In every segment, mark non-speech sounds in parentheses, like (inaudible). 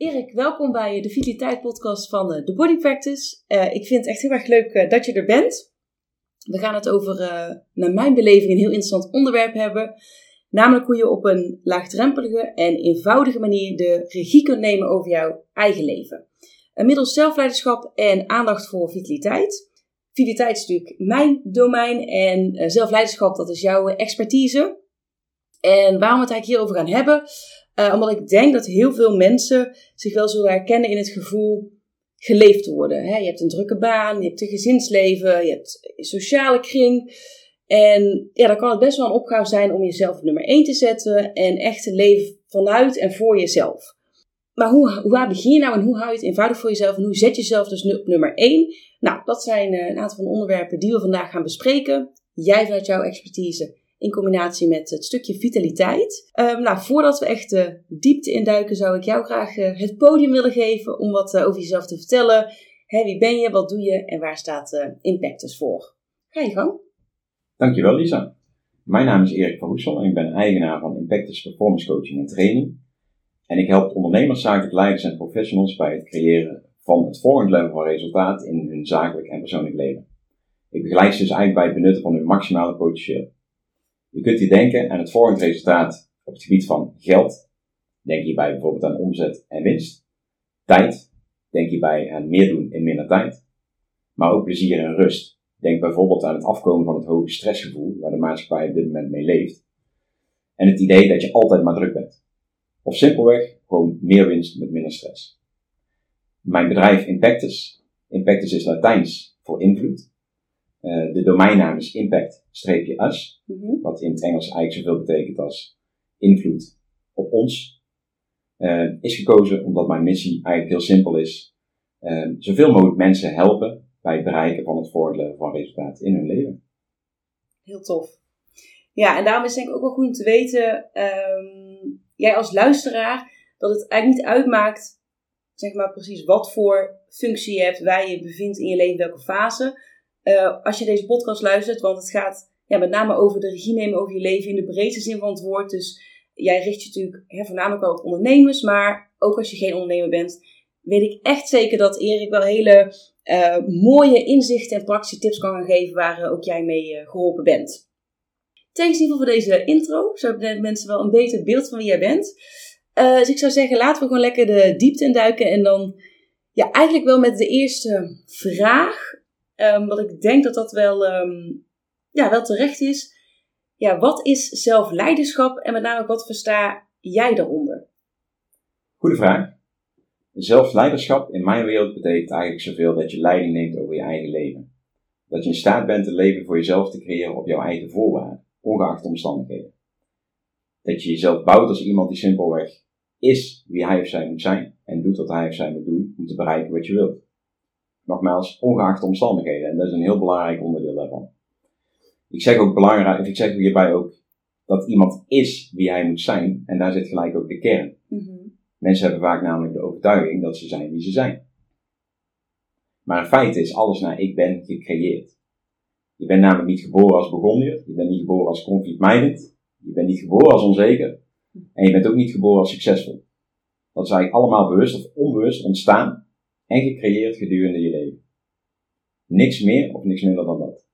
Erik, welkom bij de Vitaliteit podcast van eh, de Body Practice. Uh, ik vind het echt heel erg leuk uh, dat je er bent. We gaan het over, naar mijn beleving, een heel interessant onderwerp hebben. Namelijk hoe je op een laagdrempelige en eenvoudige manier de regie kunt nemen over jouw eigen leven. Middels zelfleiderschap en aandacht voor vitaliteit. Vitaliteit is natuurlijk mijn domein en zelfleiderschap dat is jouw expertise. En waarom we het eigenlijk hierover gaan hebben, uh, omdat ik denk dat heel veel mensen zich wel zullen herkennen in het gevoel geleefd te worden. Hè? Je hebt een drukke baan, je hebt een gezinsleven, je hebt een sociale kring. En ja, dan kan het best wel een opgave zijn om jezelf op nummer 1 te zetten en echt te leven vanuit en voor jezelf. Maar hoe, hoe begin je nou en hoe hou je het eenvoudig voor jezelf en hoe zet je jezelf dus op nummer 1? Nou, dat zijn uh, een aantal van de onderwerpen die we vandaag gaan bespreken. Jij vanuit jouw expertise in combinatie met het stukje vitaliteit. Um, nou, voordat we echt de diepte induiken, zou ik jou graag uh, het podium willen geven om wat uh, over jezelf te vertellen. Wie ben je, wat doe je en waar staat uh, Impactus voor? Ga je gang. Dankjewel Lisa. Mijn naam is Erik van Hoesel en ik ben eigenaar van Impactus Performance Coaching en Training. En ik help ondernemers, zakelijk leiders en professionals bij het creëren van het volgende level van resultaat in hun zakelijk en persoonlijk leven. Ik begeleid ze dus eigenlijk bij het benutten van hun maximale potentieel. Je kunt hier denken aan het volgende resultaat op het gebied van geld. Denk hierbij bijvoorbeeld aan omzet en winst. Tijd. Denk hierbij aan meer doen in minder tijd. Maar ook plezier en rust. Denk bijvoorbeeld aan het afkomen van het hoge stressgevoel waar de maatschappij op dit moment mee leeft. En het idee dat je altijd maar druk bent. Of simpelweg gewoon meer winst met minder stress. Mijn bedrijf Impactus. Impactus is Latijns voor invloed. Uh, de domeinnaam is impact-us, mm -hmm. wat in het Engels eigenlijk zoveel betekent als invloed op ons. Uh, is gekozen omdat mijn missie eigenlijk heel simpel is. Uh, zoveel mogelijk mensen helpen bij het bereiken van het vorderen van resultaten in hun leven. Heel tof. Ja, en daarom is het denk ik ook wel goed om te weten, um, jij als luisteraar, dat het eigenlijk niet uitmaakt, zeg maar precies wat voor functie je hebt, waar je je bevindt in je leven, welke fase. Uh, als je deze podcast luistert, want het gaat ja, met name over de regie nemen over je leven in de breedste zin van het woord. Dus jij richt je natuurlijk hè, voornamelijk wel op ondernemers, maar ook als je geen ondernemer bent, weet ik echt zeker dat Erik wel hele uh, mooie inzichten en praktische tips kan gaan geven waar uh, ook jij mee geholpen bent. Thanks in ieder geval voor deze intro. Zo hebben mensen wel een beter beeld van wie jij bent. dus ik zou zeggen, laten we gewoon lekker de diepte induiken en dan ja, eigenlijk wel met de eerste vraag. Um, want ik denk dat dat wel, um, ja, wel terecht is. Ja, wat is zelfleiderschap en met name wat versta jij daaronder? Goede vraag. Zelfleiderschap in mijn wereld betekent eigenlijk zoveel dat je leiding neemt over je eigen leven. Dat je in staat bent een leven voor jezelf te creëren op jouw eigen voorwaarden, ongeacht de omstandigheden. Dat je jezelf bouwt als iemand die simpelweg is wie hij of zij moet zijn en doet wat hij of zij moet doen om te bereiken wat je wilt. Nogmaals, ongeacht de omstandigheden. En dat is een heel belangrijk onderdeel daarvan. Ik zeg ook belangrijk, ik zeg hierbij ook dat iemand is wie hij moet zijn. En daar zit gelijk ook de kern. Mm-hmm. Mensen hebben vaak namelijk de overtuiging dat ze zijn wie ze zijn. Maar in feite is alles naar ik ben gecreëerd. Je bent namelijk niet geboren als begonnier. Je bent niet geboren als conflict-minded. Je bent niet geboren als onzeker. En je bent ook niet geboren als succesvol. Dat is eigenlijk allemaal bewust of onbewust ontstaan en gecreëerd gedurende je leven. Niks meer of niks minder dan dat.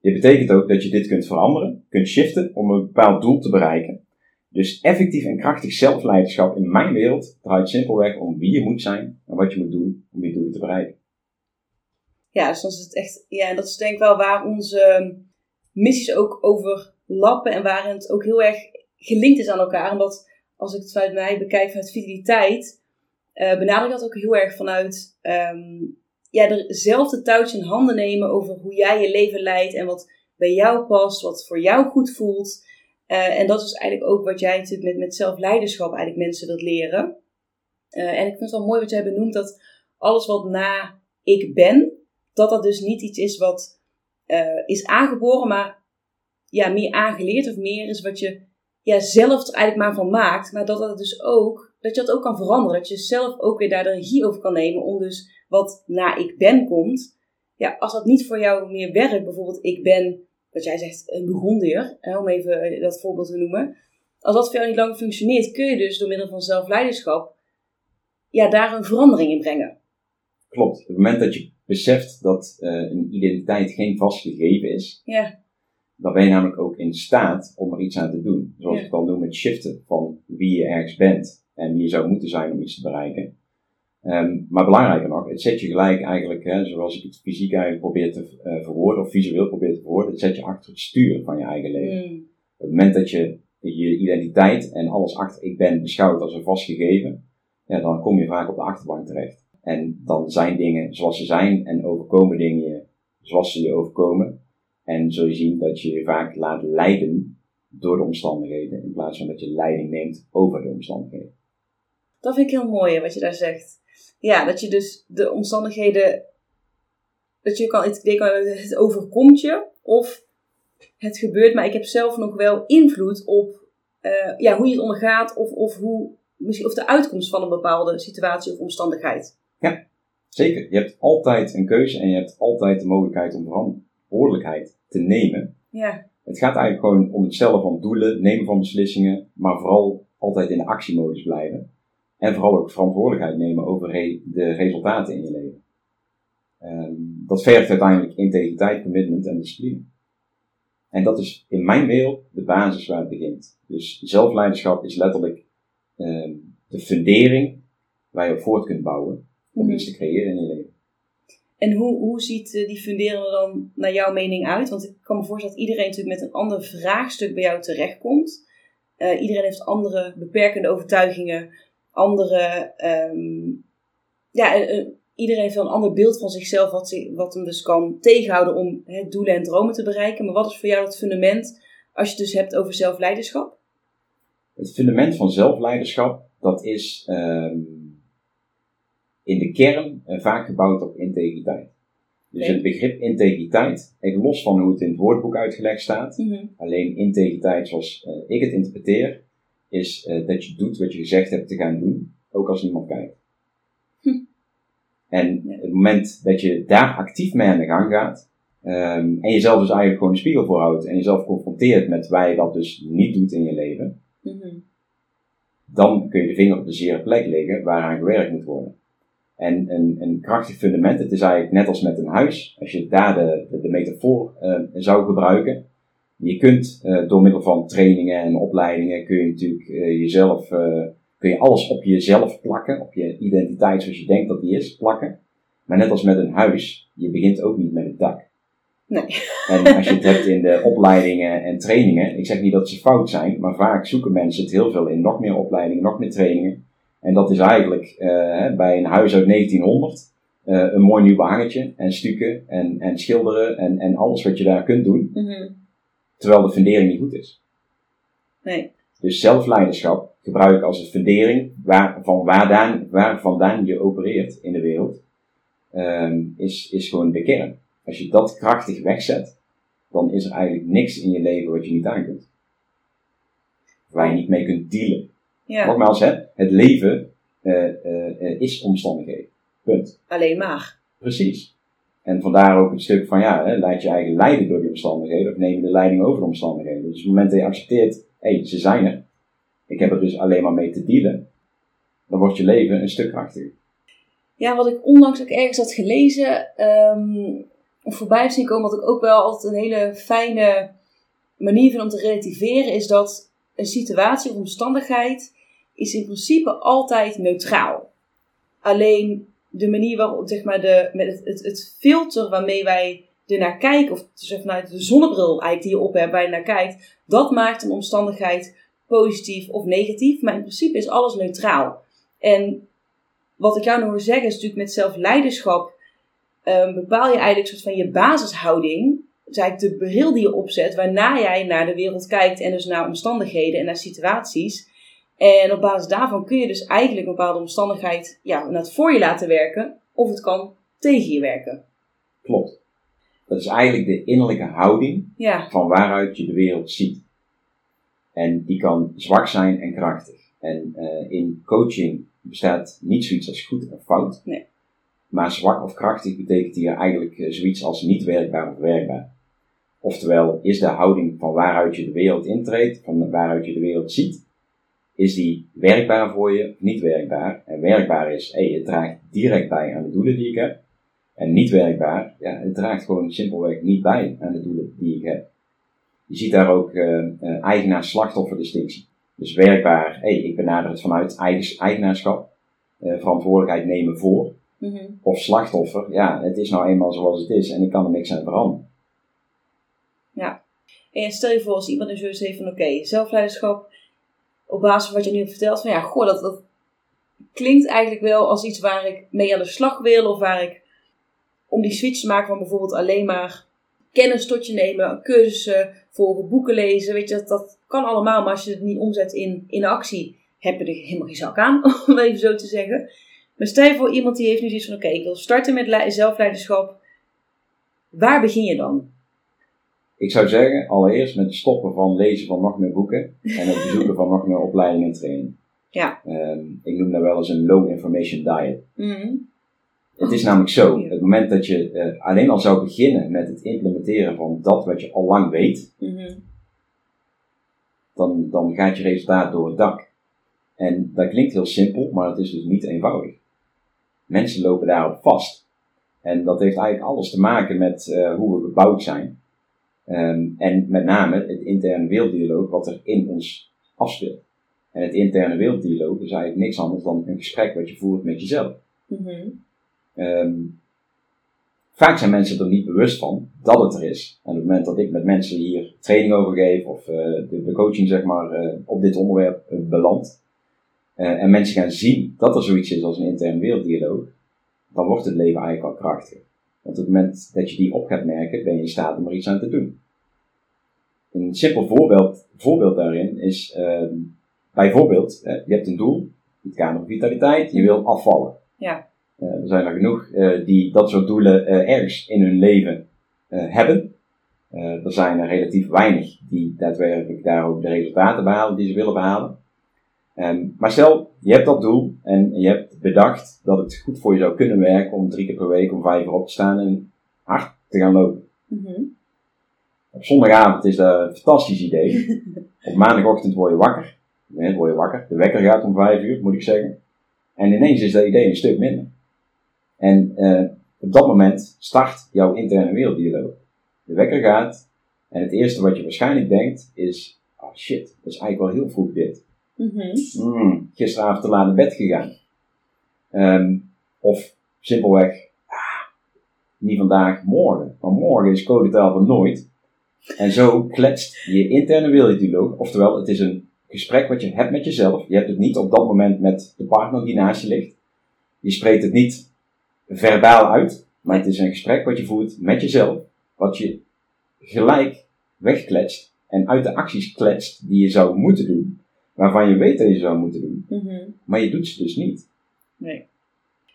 Dit betekent ook dat je dit kunt veranderen, kunt shiften om een bepaald doel te bereiken. Dus effectief en krachtig zelfleiderschap in mijn wereld draait simpelweg om wie je moet zijn en wat je moet doen om je doelen te bereiken. Ja, dus dat is het echt, ja, dat denk ik wel waar onze ehm, missies ook over lappen en waarin het ook heel erg gelinkt is aan elkaar. Omdat als ik het vanuit mij bekijk vanuit fideliteit, benader ik dat ook heel erg vanuit um, ja, dezelfde touwtje in handen nemen over hoe jij je leven leidt en wat bij jou past, wat voor jou goed voelt. Uh, en dat is eigenlijk ook wat jij natuurlijk met, met zelfleiderschap eigenlijk mensen wilt leren. Uh, en ik vind het wel mooi wat jij benoemt dat alles wat na ik ben, dat dat dus niet iets is wat is aangeboren, maar ja, meer aangeleerd of meer is wat je ja, zelf er eigenlijk maar van maakt. Maar dat dat dus ook, dat je dat ook kan veranderen. Dat je zelf ook weer daar de regie over kan nemen om dus wat na ik ben komt. Ja, als dat niet voor jou meer werkt, bijvoorbeeld ik ben, wat jij zegt, een begondier, om even dat voorbeeld te noemen. Als dat voor jou niet langer functioneert, kun je dus door middel van zelfleiderschap ja, daar een verandering in brengen. Klopt. Op het moment dat je beseft dat uh, een identiteit geen vast gegeven is, ja. dan ben je namelijk ook in staat om er iets aan te doen. Zoals ja. ik al noem, het shiften van wie je ergens bent en wie je zou moeten zijn om iets te bereiken. Um, maar belangrijker nog, het zet je gelijk eigenlijk, hè, zoals ik het fysiek eigenlijk probeer te uh, verwoorden, of visueel probeer te verwoorden, het zet je achter het stuur van je eigen leven. Mm. Op het moment dat je je identiteit en alles achter ik ben beschouwt als een vast gegeven, ja, dan kom je vaak op de achterbank terecht. En dan zijn dingen zoals ze zijn en overkomen dingen je zoals ze je overkomen. En zul je zien dat je je vaak laat leiden door de omstandigheden in plaats van dat je leiding neemt over de omstandigheden. Dat vind ik heel mooi wat je daar zegt. Ja, dat je dus de omstandigheden, dat je kan, het, het overkomt je of het gebeurt, maar ik heb zelf nog wel invloed op uh, ja, hoe je het ondergaat of, of, hoe, misschien, of de uitkomst van een bepaalde situatie of omstandigheid. Ja, zeker. Je hebt altijd een keuze en je hebt altijd de mogelijkheid om verantwoordelijkheid te nemen. Ja. Het gaat eigenlijk gewoon om het stellen van doelen, nemen van beslissingen, maar vooral altijd in de actiemodus blijven. En vooral ook verantwoordelijkheid nemen over de resultaten in je leven. Um, dat vergt uiteindelijk integriteit, commitment en discipline. En dat is in mijn wereld de basis waar het begint. Dus zelfleiderschap is letterlijk um, de fundering waar je op voort kunt bouwen om iets te creëren in je leven. En hoe, hoe ziet eh, die fundering er dan naar jouw mening uit? Want ik kan me voorstellen dat iedereen natuurlijk met een ander vraagstuk bij jou terechtkomt. Uh, iedereen heeft andere beperkende overtuigingen, andere. Um, ja, uh, iedereen heeft wel een ander beeld van zichzelf, wat, wat hem dus kan tegenhouden om hè, doelen en dromen te bereiken. Maar wat is voor jou het fundament als je het dus hebt over zelfleiderschap? Het fundament van zelfleiderschap, dat is. Um, in de kern uh, vaak gebouwd op integriteit. Dus het begrip integriteit, even los van hoe het in het woordboek uitgelegd staat, mm -hmm. alleen integriteit zoals uh, ik het interpreteer, is uh, dat je doet wat je gezegd hebt te gaan doen, ook als niemand kijkt. Hm. En het moment dat je daar actief mee aan de gang gaat, um, en jezelf dus eigenlijk gewoon een spiegel voorhoudt en jezelf confronteert met waar je dat dus niet doet in je leven, mm -hmm. dan kun je de vinger op de zere plek leggen waaraan gewerkt moet worden. En een, een krachtig fundament, het is eigenlijk net als met een huis, als je daar de, de, de metafoor uh, zou gebruiken. Je kunt uh, door middel van trainingen en opleidingen kun je natuurlijk uh, jezelf, kun je alles op jezelf plakken, op je identiteit zoals je denkt dat die is, plakken. Maar net als met een huis, je begint ook niet met het dak. Nee. En als je het hebt in de opleidingen en trainingen, ik zeg niet dat ze fout zijn, maar vaak zoeken mensen het heel veel in nog meer opleidingen, nog meer trainingen. En dat is eigenlijk bij een huis uit 1900 uh, een mooi nieuw behangetje en stukken en, en schilderen en, en alles wat je daar kunt doen. Mm -hmm. Terwijl de fundering niet goed is. Nee. Dus zelfleiderschap gebruik als een fundering waar, van waar, waar vandaan je opereert in de wereld, um, is, is gewoon de kern. Als je dat krachtig wegzet, dan is er eigenlijk niks in je leven wat je niet aan kunt. Waar je niet mee kunt dealen. Ja. Nogmaals, hè, het leven uh, uh, is omstandigheden. Punt. Alleen maar. Precies. En vandaar ook het stuk van, ja, hè, laat je eigen leiden door die omstandigheden, of neem je de leiding over de omstandigheden. Dus op het moment dat je accepteert, hé, hey, ze zijn er, ik heb er dus alleen maar mee te dealen, dan wordt je leven een stuk krachtiger. Ja, wat ik onlangs ook ergens had gelezen, um, of voorbij zien komen, wat ik ook wel altijd een hele fijne manier vind om te relativeren, is dat een situatie of omstandigheid is in principe altijd neutraal. Alleen de manier waarop, zeg maar, de, met het, het, filter waarmee wij er naar kijken, of zeg vanuit de zonnebril eigenlijk die je op hebt, waar je naar kijkt, dat maakt een omstandigheid positief of negatief. Maar in principe is alles neutraal. En wat ik jou nog wil zeggen is natuurlijk met zelfleiderschap um, bepaal je eigenlijk soort van je basishouding is eigenlijk de bril die je opzet, waarna jij naar de wereld kijkt en dus naar omstandigheden en naar situaties. En op basis daarvan kun je dus eigenlijk een bepaalde omstandigheid ja, het voor je laten werken, of het kan tegen je werken. Klopt. Dat is eigenlijk de innerlijke houding Ja, van waaruit je de wereld ziet. En die kan zwak zijn en krachtig. En eh, in coaching bestaat niet zoiets als goed of fout. Nee. Maar zwak of krachtig betekent hier eigenlijk eh, zoiets als niet werkbaar of werkbaar. Oftewel, is de houding van waaruit je de wereld intreedt, van waaruit je de wereld ziet, is die werkbaar voor je of niet werkbaar? En werkbaar is, hé, het draagt direct bij aan de doelen die ik heb. En niet werkbaar, ja, het draagt gewoon simpelweg niet bij aan de doelen die ik heb. Je ziet daar ook eh, eh, eigenaar-slachtoffer distinctie. Dus werkbaar, hé, ik benader het vanuit eigen, eigenaarschap, eh, verantwoordelijkheid nemen voor. Mhm. Of slachtoffer, ja, het is nou eenmaal zoals het is en ik kan er niks aan veranderen. En stel je voor als iemand een zoiets heeft van oké, zelfleiderschap op basis van wat je nu hebt verteld, van ja, goh, dat, dat klinkt eigenlijk wel als iets waar ik mee aan de slag wil of waar ik om die switch te maken van bijvoorbeeld alleen maar kennis tot je nemen, cursussen volgen, boeken lezen, weet je, dat, dat kan allemaal, maar als je het niet omzet in, in actie, heb je er helemaal geen zak aan, (laughs) om even zo te zeggen. Maar stel je voor iemand die heeft nu zoiets van oké, ik wil starten met le- zelfleiderschap, waar begin je dan? Ik zou zeggen, allereerst met het stoppen van lezen van nog meer boeken en het bezoeken van nog meer opleidingen en trainingen. Ja. Ehm, ik noem dat wel eens een low information diet. Mhm. Het is namelijk zo, het moment dat je eh, alleen al zou beginnen met het implementeren van dat wat je al lang weet, Mhm. dan, dan gaat je resultaat door het dak. En dat klinkt heel simpel, maar het is dus niet eenvoudig. Mensen lopen daarop vast. En dat heeft eigenlijk alles te maken met eh, hoe we gebouwd zijn. Ehm, en met name het interne werelddialoog wat er in ons afspeelt. En het interne werelddialoog is eigenlijk niks anders dan een gesprek wat je voert met jezelf. Mhm. Ehm, vaak zijn mensen er niet bewust van dat het er is. En op het moment dat ik met mensen hier training over geef of eh, de, de coaching zeg maar eh, op dit onderwerp uh, belandt. eh, en mensen gaan zien dat er zoiets is als een interne werelddialoog. Dan wordt het leven eigenlijk al krachtiger. Want op het moment dat je die op gaat merken, ben je in staat om er iets aan te doen. Een simpel voorbeeld, voorbeeld daarin is ehm, bijvoorbeeld, je hebt een doel, het kader van vitaliteit, je wil afvallen. Ja. Eh, er zijn er genoeg eh, die dat soort doelen eh, ergens in hun leven hebben. Er zijn er relatief weinig die daadwerkelijk daar ook de resultaten behalen die ze willen behalen. Ehm, maar stel, je hebt dat doel en je hebt bedacht dat het goed voor je zou kunnen werken om drie keer per week om vijf uur op te staan en hard te gaan lopen. Mhm. Op zondagavond is dat een fantastisch idee. (laughs) Op maandagochtend word je wakker. Nee, word je wakker. De wekker gaat om vijf uur, moet ik zeggen. En ineens is dat idee een stuk minder. En eh, op dat moment start jouw interne werelddialoog. De wekker gaat en het eerste wat je waarschijnlijk denkt is: oh shit, dat is eigenlijk wel heel vroeg dit. Mhm. Hmm, gisteravond te laat naar bed gegaan. Ehm, of simpelweg, ah, niet vandaag, morgen. Maar morgen is codetaal van nooit. En zo kletst je interne werelddialoog. Oftewel, het is een gesprek wat je hebt met jezelf. Je hebt het niet op dat moment met de partner die naast je ligt. Je spreekt het niet verbaal uit. Maar het is een gesprek wat je voert met jezelf. Wat je gelijk wegkletst. En uit de acties kletst die je zou moeten doen. Waarvan je weet dat je zou moeten doen. Mhm. Maar je doet ze dus niet. Nee.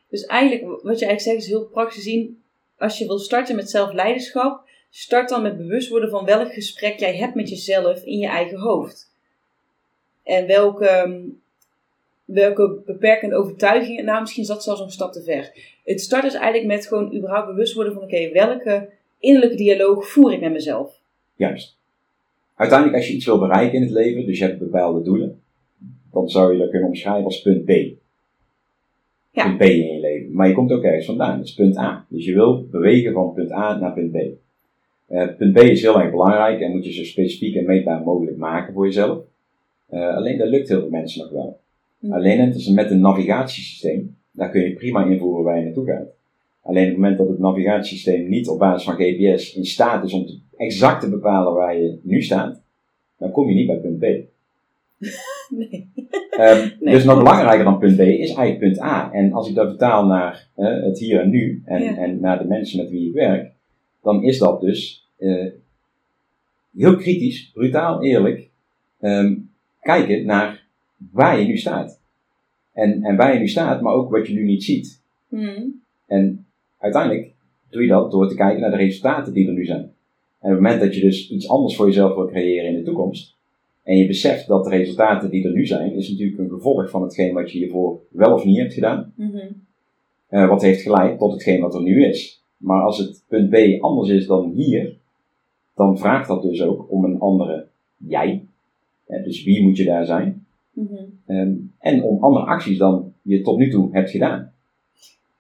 Dus eigenlijk, wat je eigenlijk zegt, is heel praktisch zien. Als je wil starten met zelfleiderschap, start dan met bewust worden van welk gesprek jij hebt met jezelf in je eigen hoofd. En welke, ehm, welke beperkende overtuigingen, nou misschien is dat zelfs een stap te ver. Het start dus eigenlijk met gewoon überhaupt bewust worden van, oké, welke innerlijke dialoog voer ik met mezelf? Juist. Uiteindelijk, als je iets wil bereiken in het leven, dus je hebt bepaalde doelen, dan zou je dat kunnen omschrijven als punt B. Ja. Punt B in je leven. Maar je komt ook ergens vandaan, dat is punt A. Dus je wil bewegen van punt A naar punt B. Eh, punt B is heel erg belangrijk en moet je zo specifiek en meetbaar mogelijk maken voor jezelf. Eh, alleen dat lukt heel veel mensen nog wel. Mhm. Alleen het is met een navigatiesysteem, daar kun je prima invoeren waar je naartoe gaat. Alleen op het moment dat het navigatiesysteem niet op basis van GPS in staat is om te, exact te bepalen waar je nu staat, dan kom je niet bij punt B. (laughs) (laughs) Nee. Ehm, Nee. Dus nog belangrijker dan punt B is eigenlijk punt A. En als ik dat vertaal naar het hier en nu en, Ja. en naar de mensen met wie ik werk, dan is dat dus eh, heel kritisch, brutaal eerlijk ehm, kijken naar waar je nu staat. En, en waar je nu staat, maar ook wat je nu niet ziet. Hmm. En uiteindelijk doe je dat door te kijken naar de resultaten die er nu zijn. En op het moment dat je dus iets anders voor jezelf wil creëren in de toekomst, en je beseft dat de resultaten die er nu zijn, is natuurlijk een gevolg van hetgeen wat je hiervoor wel of niet hebt gedaan. Mhm. Eh, wat heeft geleid tot hetgeen wat er nu is. Maar als het punt B anders is dan hier, dan vraagt dat dus ook om een andere jij. Dus wie moet je daar zijn? Mhm. Ehm, en om andere acties dan je tot nu toe hebt gedaan.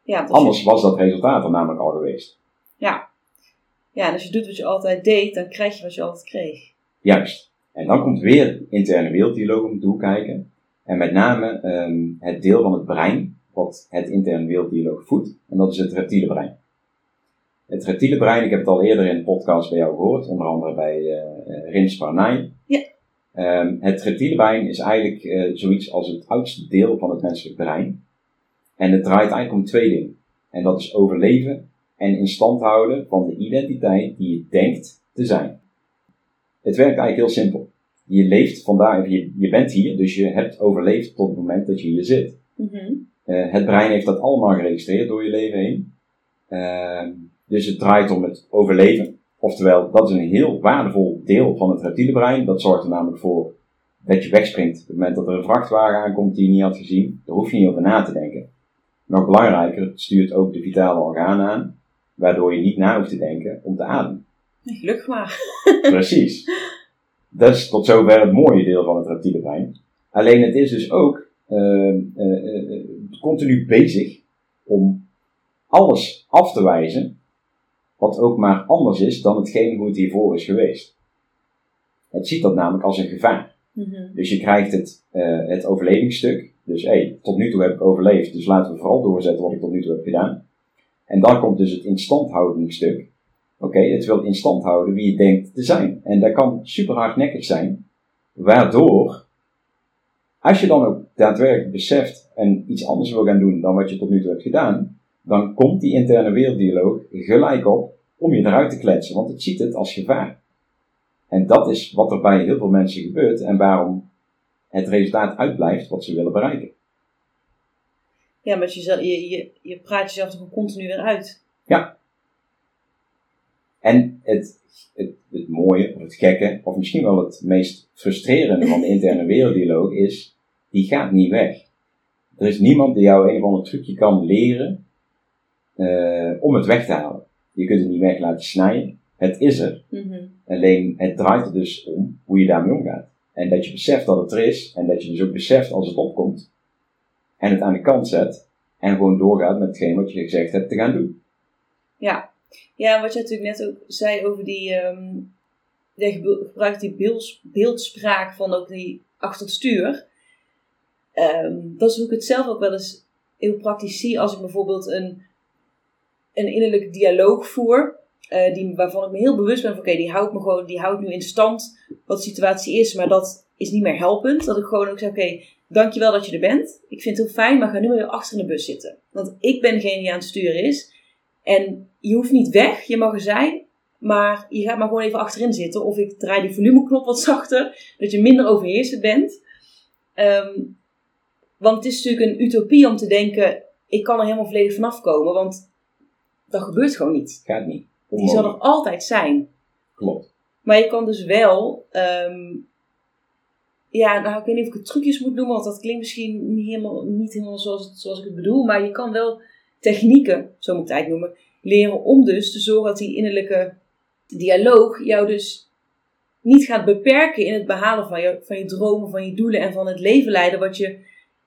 Ja, Anders was dat resultaat er namelijk al geweest. ja. ja, en als je doet wat je altijd deed, dan krijg je wat je altijd kreeg. Juist. En dan komt weer interne werelddialoog om de hoek kijken. En met name ehm, het deel van het brein wat het interne werelddialoog voedt. En dat is het reptiele brein. Het reptiele brein, ik heb het al eerder in een podcast bij jou gehoord, onder andere bij eh, Rins Parnay. Ja. Ehm, het reptiele brein is eigenlijk eh, zoiets als het oudste deel van het menselijk brein. En het draait eigenlijk om twee dingen. En dat is overleven en in stand houden van de identiteit die je denkt te zijn. Het werkt eigenlijk heel simpel. Je leeft vandaar, je, je bent hier, dus je hebt overleefd tot het moment dat je hier zit. Mhm. Eh, het brein heeft dat allemaal geregistreerd door je leven heen. Ehm, dus het draait om het overleven. Oftewel, dat is een heel waardevol deel van het reptiele brein. Dat zorgt er namelijk voor dat je wegspringt. Op het moment dat er een vrachtwagen aankomt die je niet had gezien, daar hoef je niet over na te denken. Nog belangrijker, het stuurt ook de vitale organen aan, waardoor je niet na hoeft te denken om te ademen. Gelukkig maar. Precies. Dat is tot zover het mooie deel van het reptiele brein. Alleen het is dus ook eh, eh, eh, continu bezig om alles af te wijzen wat ook maar anders is dan hetgeen hoe het hiervoor is geweest. Het ziet dat namelijk als een gevaar. Mhm. Dus je krijgt het, eh, het overlevingsstuk. Dus hé, hey, tot nu toe heb ik overleefd, dus laten we vooral doorzetten wat ik tot nu toe heb gedaan. En dan komt dus het instandhoudingsstuk. Oké, het wil in stand houden wie je denkt te zijn. En dat kan super hardnekkig zijn, waardoor, als je dan ook daadwerkelijk beseft en iets anders wil gaan doen dan wat je tot nu toe hebt gedaan, dan komt die interne werelddialoog gelijk op om je eruit te kletsen, want het ziet het als gevaar. En dat is wat er bij heel veel mensen gebeurt en waarom het resultaat uitblijft wat ze willen bereiken. Ja, maar je, je, je, praat jezelf toch continu weer uit. En het, het, het mooie, of het gekke, of misschien wel het meest frustrerende van de interne werelddialoog is, die gaat niet weg. Er is niemand die jou een of ander trucje kan leren eh, om het weg te halen. Je kunt het niet weg laten snijden. Het is er. Mhm. Alleen het draait er dus om hoe je daarmee omgaat. En dat je beseft dat het er is. En dat je dus ook beseft als het opkomt. En het aan de kant zet. En gewoon doorgaat met hetgeen wat je gezegd hebt te gaan doen. Ja. Ja, wat je natuurlijk net ook zei over die. ehm je die beelds- beeldspraak van ook die achter het stuur. Ehm, dat is hoe ik het zelf ook wel eens heel praktisch zie als ik bijvoorbeeld een, een innerlijke dialoog voer. eh, die, waarvan ik me heel bewust ben van oké, die houdt me gewoon, die houdt nu in stand wat de situatie is, maar dat is niet meer helpend. Dat ik gewoon ook zeg, oké, dankjewel dat je er bent. Ik vind het heel fijn, maar ga nu maar weer achter in de bus zitten. Want ik ben degene die aan het sturen is. En je hoeft niet weg, je mag er zijn, maar je gaat maar gewoon even achterin zitten. Of ik draai die volumeknop wat zachter, dat je minder overheersend bent. Ehm, want het is natuurlijk een utopie om te denken, ik kan er helemaal volledig vanaf komen, want dat gebeurt gewoon niet. Gaat niet. Die zal er altijd zijn. Klopt. Maar je kan dus wel, ehm, ja, nou ik weet niet of ik het trucjes moet noemen, want dat klinkt misschien niet helemaal, niet helemaal zoals, zoals ik het bedoel, maar je kan wel technieken, zo moet ik het eigenlijk noemen, leren om dus te zorgen dat die innerlijke dialoog jou dus niet gaat beperken in het behalen van je, van je dromen, van je doelen en van het leven leiden wat je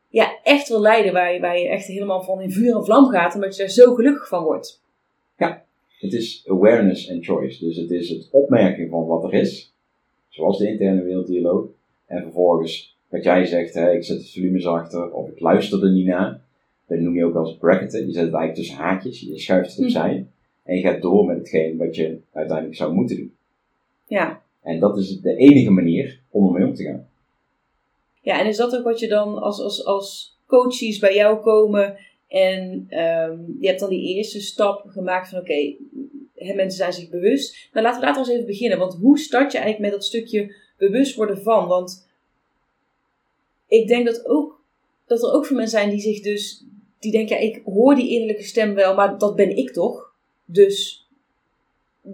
ja, echt wil leiden, waar je, waar je echt helemaal van in vuur en vlam gaat, omdat je daar zo gelukkig van wordt. Het is awareness and choice. Dus het is het opmerken van wat er is. Zoals de interne werelddialoog. En vervolgens, wat jij zegt, hè, ik zet het volume zachter of ik luister er niet naar. Dat noem je ook wel eens bracketen. Je zet het eigenlijk tussen haakjes. Je schuift het opzij. En je gaat door met hetgeen wat je uiteindelijk zou moeten doen. Ja. En dat is de enige manier om ermee om te gaan. Ja, en is dat ook wat je dan als, als, als coaches bij jou komen en ehm, je hebt dan die eerste stap gemaakt van oké, mensen zijn zich bewust. Nou, laten we later eens even beginnen. Want hoe start je eigenlijk met dat stukje bewust worden van? Want ik denk dat, ook, dat er ook veel mensen zijn die zich dus, die denken, ja, ik hoor die innerlijke stem wel, maar dat ben ik toch? Dus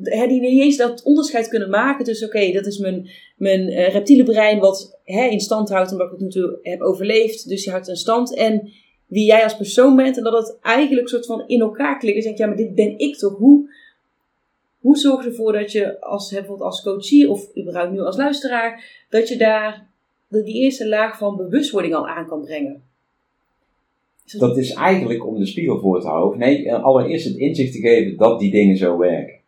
hè, die niet eens dat onderscheid kunnen maken tussen, oké, dat is mijn, mijn uh, reptiele brein wat hè, in stand houdt omdat ik het natuurlijk heb overleefd, dus die houdt in stand. En wie jij als persoon bent en dat het eigenlijk soort van in elkaar klikt. En denk ja, maar dit ben ik toch? Hoe, hoe zorg je ervoor dat je als, bijvoorbeeld als coachie of überhaupt nu als luisteraar, dat je daar die eerste laag van bewustwording al aan kan brengen? Dat... is eigenlijk om de spiegel voor te houden. Nee, eh, allereerst het inzicht te geven dat die dingen zo werken.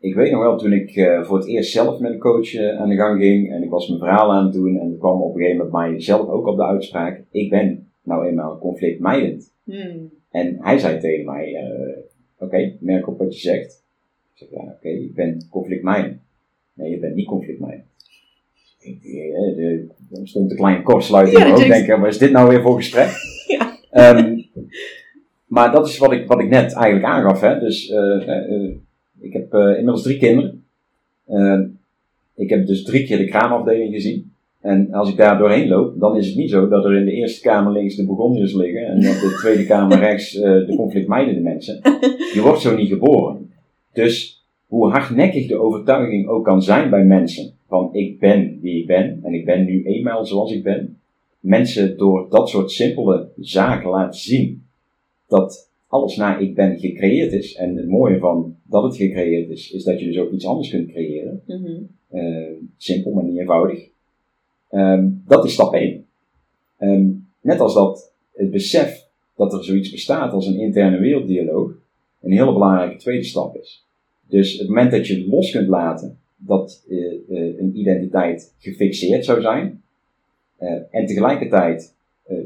Ik weet nog wel, toen ik uh, voor het eerst zelf met een coach uh, aan de gang ging en ik was mijn verhaal aan het doen en er kwam op een gegeven moment mij zelf ook op de uitspraak, ik ben nou eenmaal conflictmijdend. Hmm. En hij zei tegen mij, uh, oké, okay, merk op wat je zegt. Ik zeg, ja, oké, okay, ik ben conflictmijdend. Nee, je bent niet conflictmijdend. Er stond een kleine kortsluiting ja, ook. Denken, maar is dit nou weer voor gesprek? Um, maar dat is wat ik, wat ik net eigenlijk aangaf. Hè. Dus uh, uh, ik heb inmiddels drie kinderen. Ehm, ik heb dus drie keer de kraamafdeling gezien. En als ik daar doorheen loop, dan is het niet zo dat er in de eerste kamer links de begoniërs liggen en op de tweede kamer rechts de conflictmijdende mensen. Je wordt zo niet geboren. Dus hoe hardnekkig de overtuiging ook kan zijn bij mensen van ik ben wie ik ben en ik ben nu eenmaal zoals ik ben. Mensen door dat soort simpele zaken laten zien dat alles naar ik ben gecreëerd is. En het mooie van dat het gecreëerd is, is dat je dus ook iets anders kunt creëren. Mm simpel, maar niet eenvoudig. Um, dat is stap 1. Um, ehm, net als dat het besef dat er zoiets bestaat als een interne werelddialoog een hele belangrijke tweede stap is. Dus het moment dat je los kunt laten dat uh, uh, een identiteit gefixeerd zou zijn, en tegelijkertijd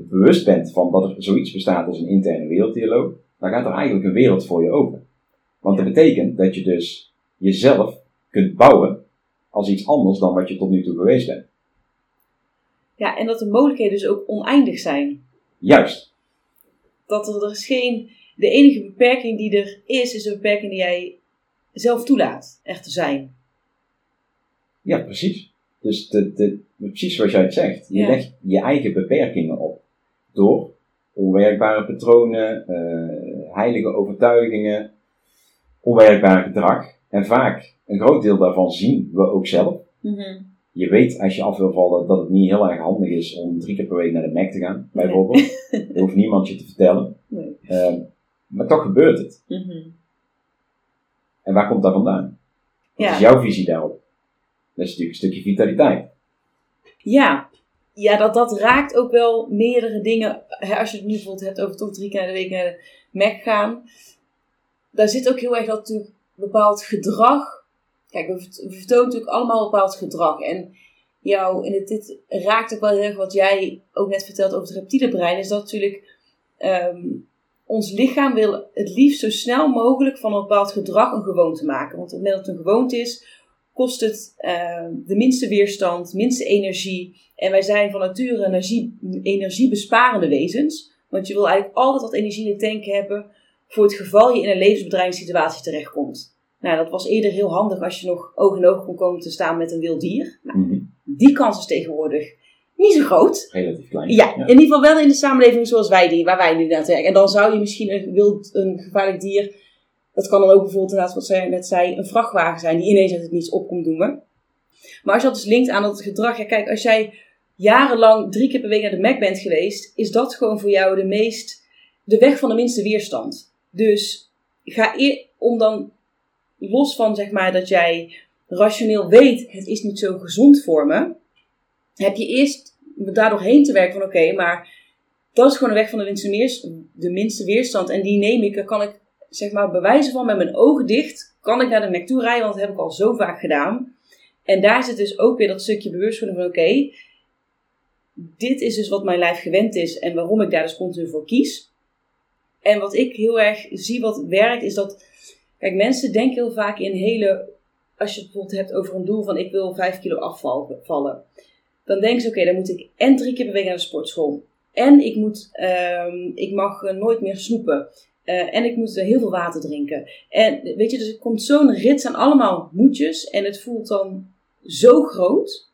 bewust bent van dat er zoiets bestaat als een interne werelddialoog, dan gaat er eigenlijk een wereld voor je open. Want dat betekent dat je dus jezelf kunt bouwen als iets anders dan wat je tot nu toe geweest bent. Ja, en dat de mogelijkheden dus ook oneindig zijn. Juist. Dat er, er is geen. De enige beperking die er is, is een beperking die jij zelf toelaat echt te zijn. Ja, precies. Dus de, de, precies zoals jij het zegt. Je legt je eigen beperkingen op. Door onwerkbare patronen, uh, heilige overtuigingen, onwerkbaar gedrag. En vaak, een groot deel daarvan zien we ook zelf. Mm je weet als je af wil vallen dat het niet heel erg handig is om drie keer per week naar de Mac te gaan, bijvoorbeeld. Nee. (laughs) Dat hoeft niemand je te vertellen. Nee. Uh, maar toch gebeurt het. Mm -hmm. En waar komt dat vandaan? Wat ja. is jouw visie daarop? Dat is natuurlijk een stukje vitaliteit. Ja, ja dat, dat raakt ook wel meerdere dingen. Als je het nu bijvoorbeeld hebt over toch drie keer de week naar de Mac gaan. Daar zit ook heel erg dat bepaald gedrag Kijk, we, vertonen natuurlijk allemaal bepaald gedrag. En jou, en dit raakt ook wel heel erg wat jij ook net vertelt over het reptiele brein. Is dat natuurlijk um, ons lichaam wil het liefst zo snel mogelijk van een bepaald gedrag een gewoonte maken. Want op het moment dat het een gewoonte is, kost het uh, de minste weerstand, minste energie. En wij zijn van nature energie, energiebesparende wezens. Want je wil eigenlijk altijd wat energie in de tank hebben voor het geval je in een levensbedreigende situatie terechtkomt. Nou, dat was eerder heel handig als je nog oog in oog kon komen te staan met een wild dier. Nou. Die kans is tegenwoordig niet zo groot. Relatief klein. Ja, in ieder geval wel in de samenleving zoals wij die, waar wij nu naar werken. En dan zou je misschien een wild, een gevaarlijk dier, dat kan dan ook bijvoorbeeld inderdaad wat zij net zei, een vrachtwagen zijn die ineens uit het niets op komt. Maar als je dat dus linkt aan dat gedrag, ja kijk, als jij jarenlang drie keer per week naar de Mac bent geweest, is dat gewoon voor jou de meest, de weg van de minste weerstand. Dus ga om dan los van zeg maar dat jij rationeel weet, het is niet zo gezond voor me, heb je eerst daardoor heen te werken van oké, maar dat is gewoon de weg van de minste, de minste weerstand. En die neem ik, dan kan ik zeg maar bewijzen van met mijn ogen dicht, kan ik naar de Mac toe rijden, want dat heb ik al zo vaak gedaan. En daar zit dus ook weer dat stukje bewustwording van oké, dit is dus wat mijn lijf gewend is en waarom ik daar dus continu voor kies. En wat ik heel erg zie wat werkt, is dat Kijk, mensen denken heel vaak in hele. Als je het bijvoorbeeld hebt over een doel van ik wil 5 kilo afvallen. Dan denken ze, oké, dan moet ik en drie keer per week naar de sportschool. En ik, moet, um, ik mag nooit meer snoepen. Eh, en ik moet heel veel water drinken. En weet je, dus er komt zo'n rits aan allemaal moedjes. En het voelt dan zo groot.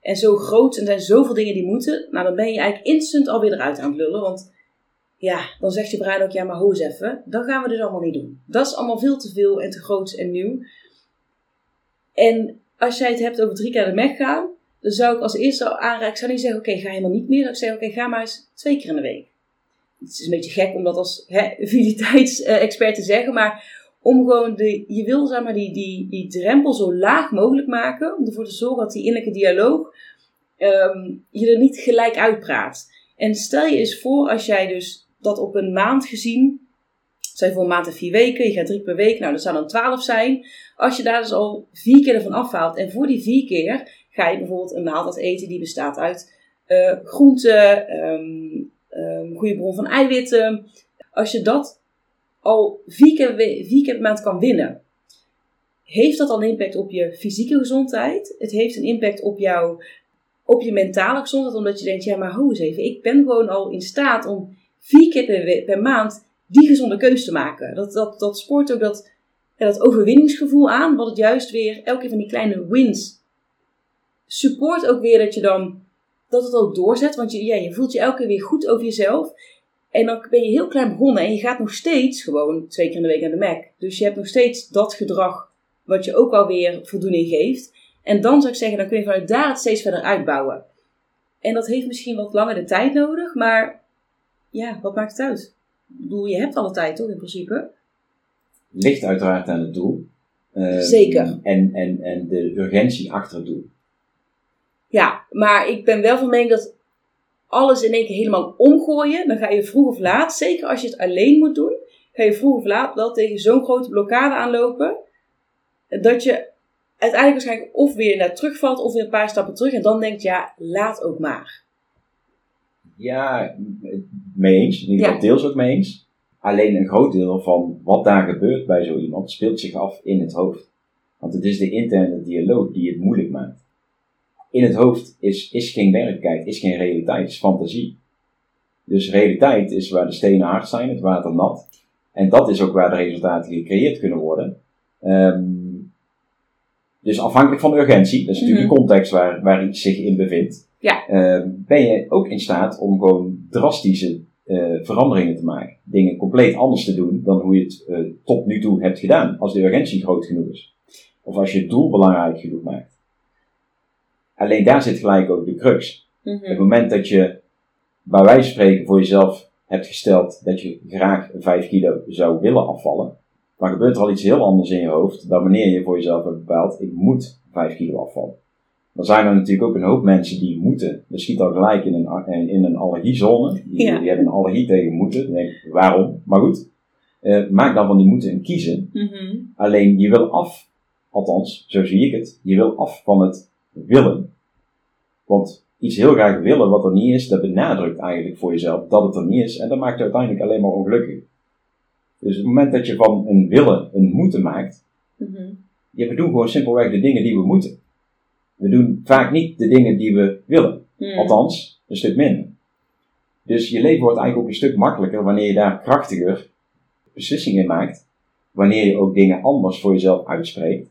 En zo groot. En er zijn zoveel dingen die moeten. Nou, dan ben je eigenlijk instant alweer eruit aan het lullen. Want ja, dan zegt je brein ook, ja, maar hoes even. Dat gaan we dus allemaal niet doen. Dat is allemaal veel te veel en te groot en nieuw. En als jij het hebt over drie keer de Mac gaan, dan zou ik als eerste aanraken, ik zou niet zeggen, oké, ga helemaal niet meer. Ik zou zeggen, oké, ga maar eens twee keer in de week. Het is een beetje gek om dat als (laughs) vitaliteitsexpert te zeggen, maar om gewoon de, je wil zeg maar die, die, die drempel zo laag mogelijk maken, om ervoor te zorgen dat die innerlijke dialoog ehm, je er niet gelijk uitpraat. En stel je eens voor als jij dus dat op een maand gezien zijn voor een maand en vier weken, je gaat drie per week, nou dat zou dan twaalf zijn. Als je daar dus al vier keer ervan afhaalt en voor die vier keer ga je bijvoorbeeld een maaltijd eten die bestaat uit uh, groenten, um, goede bron van eiwitten. Als je dat al vier keer, vier keer per maand kan winnen, heeft dat al een impact op je fysieke gezondheid. Het heeft een impact op, jou, op je mentale gezondheid, omdat je denkt, ja maar hoe eens even, ik ben gewoon al in staat om vier keer per, maand die gezonde keuze te maken. Dat, dat, dat spoort ook dat, dat overwinningsgevoel aan, wat het juist weer, elke van die kleine wins, support ook weer dat je dan, dat het ook doorzet. Want je, ja, je voelt je elke keer weer goed over jezelf. En dan ben je heel klein begonnen en je gaat nog steeds gewoon twee keer in de week naar de Mac. Dus je hebt nog steeds dat gedrag wat je ook alweer voldoening geeft. En dan zou ik zeggen, dan kun je vanuit daar het steeds verder uitbouwen. En dat heeft misschien wat langer de tijd nodig, maar ja, wat maakt het uit? Ik bedoel, je hebt alle tijd toch in principe? Ligt uiteraard aan het doel. Uh, Zeker. En, en, en de urgentie achter het doel. Ja, maar ik ben wel van mening dat alles in één keer helemaal omgooien, dan ga je vroeg of laat, zeker als je het alleen moet doen, ga je vroeg of laat wel tegen zo'n grote blokkade aanlopen, dat je uiteindelijk waarschijnlijk of weer naar terugvalt of weer een paar stappen terug en dan denkt, ja, laat ook maar. Ja, mee eens. In ieder geval deels ook mee eens. Alleen een groot deel van wat daar gebeurt bij zo iemand speelt zich af in het hoofd. Want het is de interne dialoog die het moeilijk maakt. In het hoofd is, is geen werkelijkheid, is geen realiteit, is fantasie. Dus realiteit is waar de stenen hard zijn, het water nat. En dat is ook waar de resultaten gecreëerd kunnen worden. Um, dus afhankelijk van de urgentie, dat is natuurlijk de mhm. context waar, waar iets zich in bevindt, ja. uh, ben je ook in staat om gewoon drastische uh, veranderingen te maken. Dingen compleet anders te doen dan hoe je het uh, tot nu toe hebt gedaan, als de urgentie groot genoeg is. Of als je het doel belangrijk genoeg maakt. Alleen daar zit gelijk ook de crux. Mm -hmm. Op het moment dat je bij wijze van spreken voor jezelf hebt gesteld dat je graag 5 kilo zou willen afvallen, dan gebeurt er al iets heel anders in je hoofd dan wanneer je voor jezelf hebt bepaald, ik moet 5 kilo afvallen. Dan zijn er natuurlijk ook een hoop mensen die moeten. Dat schiet al gelijk in een, in een allergiezone. Die, die hebben een allergie tegen moeten. denk waarom? Maar goed. Uh, maak dan van die moeten een kiezen. Mm -hmm. Alleen je wil af, althans, zo zie ik het, je wil af van het willen. Want iets heel graag willen wat er niet is, dat benadrukt eigenlijk voor jezelf dat het er niet is. En dat maakt je uiteindelijk alleen maar ongelukkig. Dus op het moment dat je van een willen een moeten maakt, mm -hmm. ja, we doen gewoon simpelweg de dingen die we moeten. We doen vaak niet de dingen die we willen. Mm. Althans, een stuk minder. Dus je leven wordt eigenlijk ook een stuk makkelijker wanneer je daar krachtiger beslissingen in maakt. Wanneer je ook dingen anders voor jezelf uitspreekt.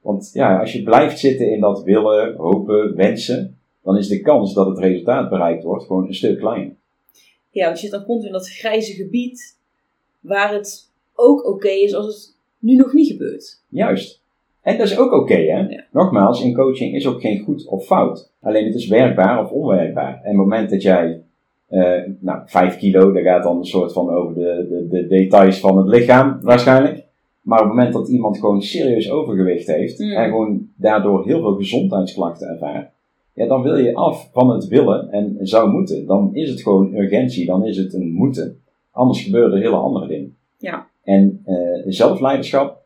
Want ja, als je blijft zitten in dat willen, hopen, wensen, dan is de kans dat het resultaat bereikt wordt gewoon een stuk kleiner. Ja, want je dan komt in dat grijze gebied waar het ook oké is als het nu nog niet gebeurt. Juist. En dat is ook oké, hè? Nogmaals, in coaching is ook geen goed of fout. Alleen het is werkbaar of onwerkbaar. En op het moment dat jij, uh, nou, 5 kilo, dat gaat dan een soort van over de, de, de details van het lichaam waarschijnlijk. Maar op het moment dat iemand gewoon serieus overgewicht heeft mm. en gewoon daardoor heel veel gezondheidsklachten ervaart, ja, dan wil je af van het willen en zou moeten. Dan is het gewoon urgentie, dan is het een moeten. Anders gebeuren er hele andere dingen. Ja. En uh, zelfleiderschap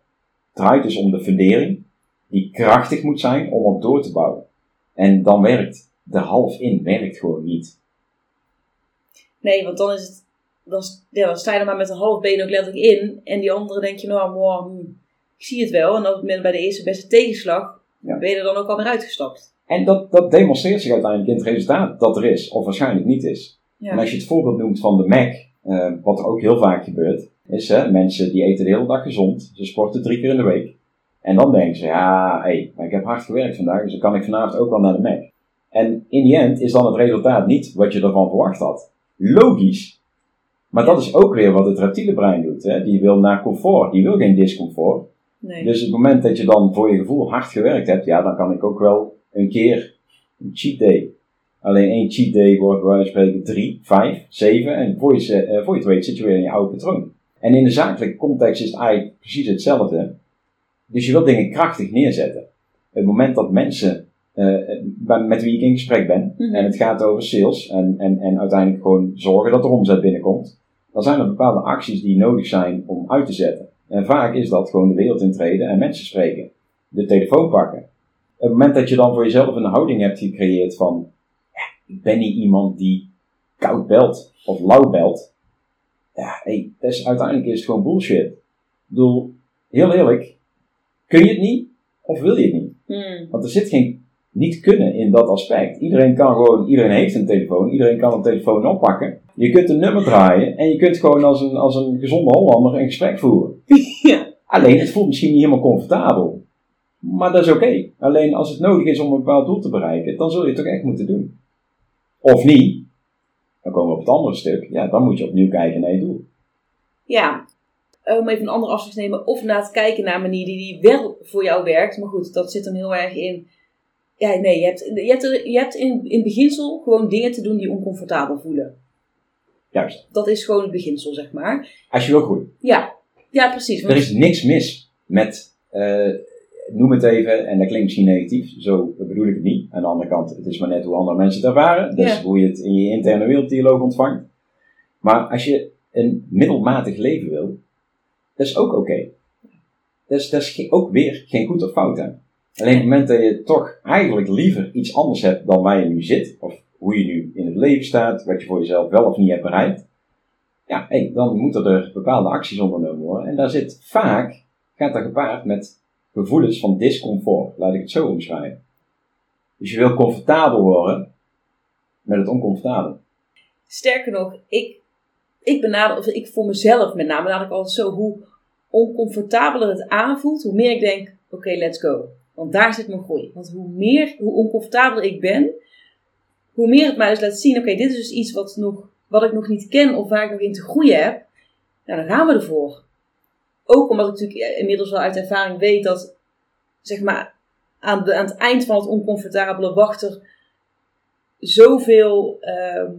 draait dus om de fundering, die krachtig moet zijn om op door te bouwen. En dan werkt de half in, werkt gewoon niet. Nee, want dan is het dan, ja, dan sta je er maar met een half been ook letterlijk in. En die andere denk je, nou, wow, hm, ik zie het wel. En op het moment bij de eerste beste tegenslag, ben je er dan ook alweer uitgestapt. En dat, dat demonstreert zich uiteindelijk in het resultaat dat er is, of waarschijnlijk niet is. En als je het voorbeeld noemt van de Mac, Eh, wat er ook heel vaak gebeurt, is hè, mensen die eten de hele dag gezond. Ze sporten drie keer in de week. En dan denken ze, ja, hé, maar ik heb hard gewerkt vandaag, dus dan kan ik vanavond ook wel naar de Mac. En in die end is dan het resultaat niet wat je ervan verwacht had. Logisch. Maar dat is ook weer wat het reptiele brein doet. Hè? Die wil naar comfort, die wil geen discomfort. Nee. Dus het moment dat je dan voor je gevoel hard gewerkt hebt, ja, dan kan ik ook wel een keer een cheat day. Alleen één cheat day wordt bij wijze van spreken drie, vijf, zeven. En voor je, eh, voor je het weet zit je weer in je oude patroon. En in de zakelijke context is het eigenlijk precies hetzelfde. Dus je wilt dingen krachtig neerzetten. Het moment dat mensen eh, bij- met wie ik in gesprek ben, Mhm. en het gaat over sales en, en, en uiteindelijk gewoon zorgen dat er omzet binnenkomt, dan zijn er bepaalde acties die nodig zijn om uit te zetten. En vaak is dat gewoon de wereld intreden en mensen spreken. De telefoon pakken. Op het moment dat je dan voor jezelf een houding hebt gecreëerd van, ja, ik ben niet iemand die koud belt of lauw belt. Ja, hey, dat is, uiteindelijk is het gewoon bullshit. Ik bedoel, heel eerlijk, kun je het niet of wil je het niet? Hmm. Want er zit geen niet kunnen in dat aspect. Iedereen kan gewoon, iedereen heeft een telefoon, iedereen kan een telefoon oppakken. Je kunt een nummer draaien en je kunt gewoon als een, als een gezonde Hollander een gesprek voeren. (laughs) Ja. Alleen, het voelt misschien niet helemaal comfortabel. Maar dat is oké. Alleen als het nodig is om een bepaald doel te bereiken, dan zul je het toch echt moeten doen. Of niet, dan komen we op het andere stuk. Ja, dan moet je opnieuw kijken naar je doel. Ja, eh, om even een andere afslag te nemen. Of na het kijken naar een manier die, die wel voor jou werkt. Maar goed, dat zit hem heel erg in. Ja, nee, je hebt, je hebt, er- je hebt in, in beginsel gewoon dingen te doen die oncomfortabel voelen. Juist. Dat is gewoon het beginsel, zeg maar. Als je wil groeien. Ja, ja precies. Er is niks mis met, eh, noem het even, en dat klinkt misschien negatief, zo bedoel ik het niet. Aan de andere kant, het is maar net hoe andere mensen het ervaren. Dus Ja. hoe je het in je interne werelddialoog ontvangt. Maar als je een middelmatig leven wil, dat is ook oké. Dat is, dat is ook weer geen goed of fout aan. Alleen op het moment dat je toch eigenlijk liever iets anders hebt dan waar je nu zit, of hoe je nu leven staat, wat je voor jezelf wel of niet hebt bereikt, ja, dan moeten er bepaalde acties ondernomen worden. En daar zit vaak, gaat dat gepaard met gevoelens van discomfort, laat ik het zo omschrijven. Dus je wil comfortabel worden met het oncomfortabele. sterker nog, ik, ik benader, of ik voor mezelf met name, benader ik altijd zo hoe oncomfortabeler het aanvoelt, hoe meer ik denk, oké, let's go. Want daar zit mijn groei. Want hoe meer, hoe oncomfortabeler ik ben, hoe meer het mij dus laat zien, oké, dit is dus iets wat, nog, wat ik nog niet ken of waar ik nog in te groeien heb. Nou, dan gaan we ervoor. Ook omdat ik natuurlijk inmiddels wel uit ervaring weet dat, zeg maar, aan, aan het eind van het oncomfortabele wacht er zoveel, ehm,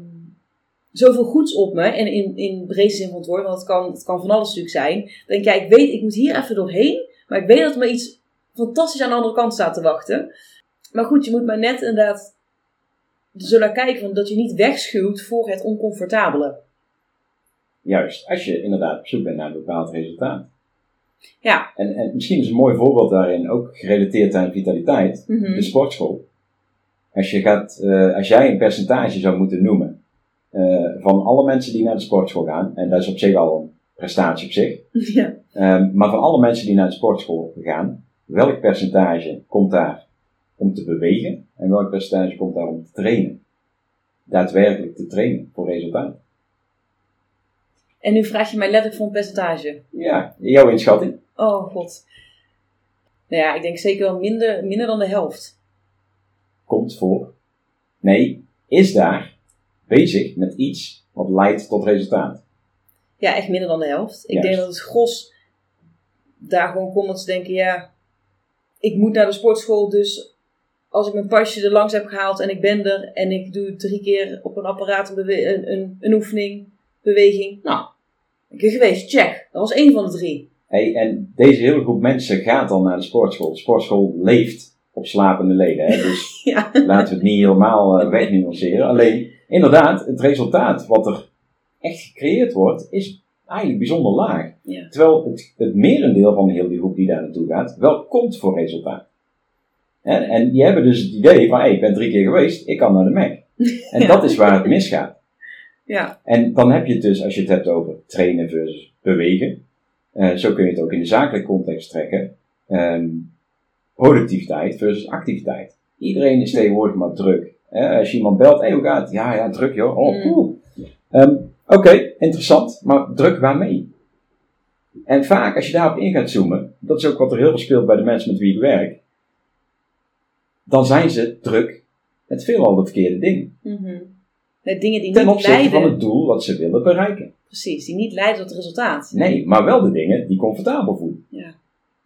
zoveel goeds op me. En in, in breedste zin van het woord, want het kan, het kan van alles natuurlijk zijn. Dan ja, ik weet, ik moet hier even doorheen. Maar ik weet dat er me iets fantastisch aan de andere kant staat te wachten. Maar goed, je moet maar net inderdaad naar kijken dat je niet wegschuwt voor het oncomfortabele. Juist, als je inderdaad op zoek bent naar een bepaald resultaat. Ja. En, en misschien is een mooi voorbeeld daarin, ook gerelateerd aan vitaliteit, Mhm. de sportschool. Als, je gaat, eh, als jij een percentage zou moeten noemen eh, van alle mensen die naar de sportschool gaan, en dat is op zich al een prestatie op zich, (laughs) Ja. Ehm, maar van alle mensen die naar de sportschool gaan, welk percentage komt daar om te bewegen en welk percentage komt daar om te trainen? Daadwerkelijk te trainen voor resultaat. En nu vraag je mij letterlijk voor een percentage. Ja, jouw inschatting? Oh god. Nou ja, ik denk zeker wel minder, minder dan de helft. Komt voor. Nee, is daar bezig met iets wat leidt tot resultaat. Ja, echt minder dan de helft. Ik Juist. denk dat het gros daar gewoon komt dat ze denken, ja, ik moet naar de sportschool, dus als ik mijn pasje er langs heb gehaald en ik ben er en ik doe drie keer op een apparaat een, een, een, een oefening, beweging, nou, ik ben geweest, check. Dat was één van de drie. Hey, en deze hele groep mensen gaat dan naar de sportschool. De sportschool leeft op slapende leden. Hè? Dus (laughs) Ja. laten we het niet helemaal uh, wegnuanceren. Alleen, inderdaad, het resultaat wat er echt gecreëerd wordt, is eigenlijk bijzonder laag. Ja. Terwijl het, het merendeel van heel die groep die daar naartoe gaat, wel komt voor resultaat. Hè? En die hebben dus het idee van, hey, ik ben drie keer geweest, ik kan naar de Mac. (laughs) En Ja. dat is waar het misgaat. Ja. En dan heb je het dus, als je het hebt over trainen versus bewegen, eh, zo kun je het ook in de zakelijke context trekken. Ehm, productiviteit versus activiteit. Iedereen is tegenwoordig maar druk. Als je iemand belt, hey, hoe gaat het? Ja, ja, druk joh. Oh, Mm. cool. Ehm, Oké, interessant, maar druk waarmee? En vaak als je daarop in gaat zoomen, dat is ook wat er heel veel speelt bij de mensen met wie ik werk, dan zijn ze druk met veelal de verkeerde dingen. Met dingen die Ten niet opzichte leiden. van het doel wat ze willen bereiken. Precies, die niet leiden tot het resultaat. Nee, maar wel de dingen die comfortabel voelen. Ja.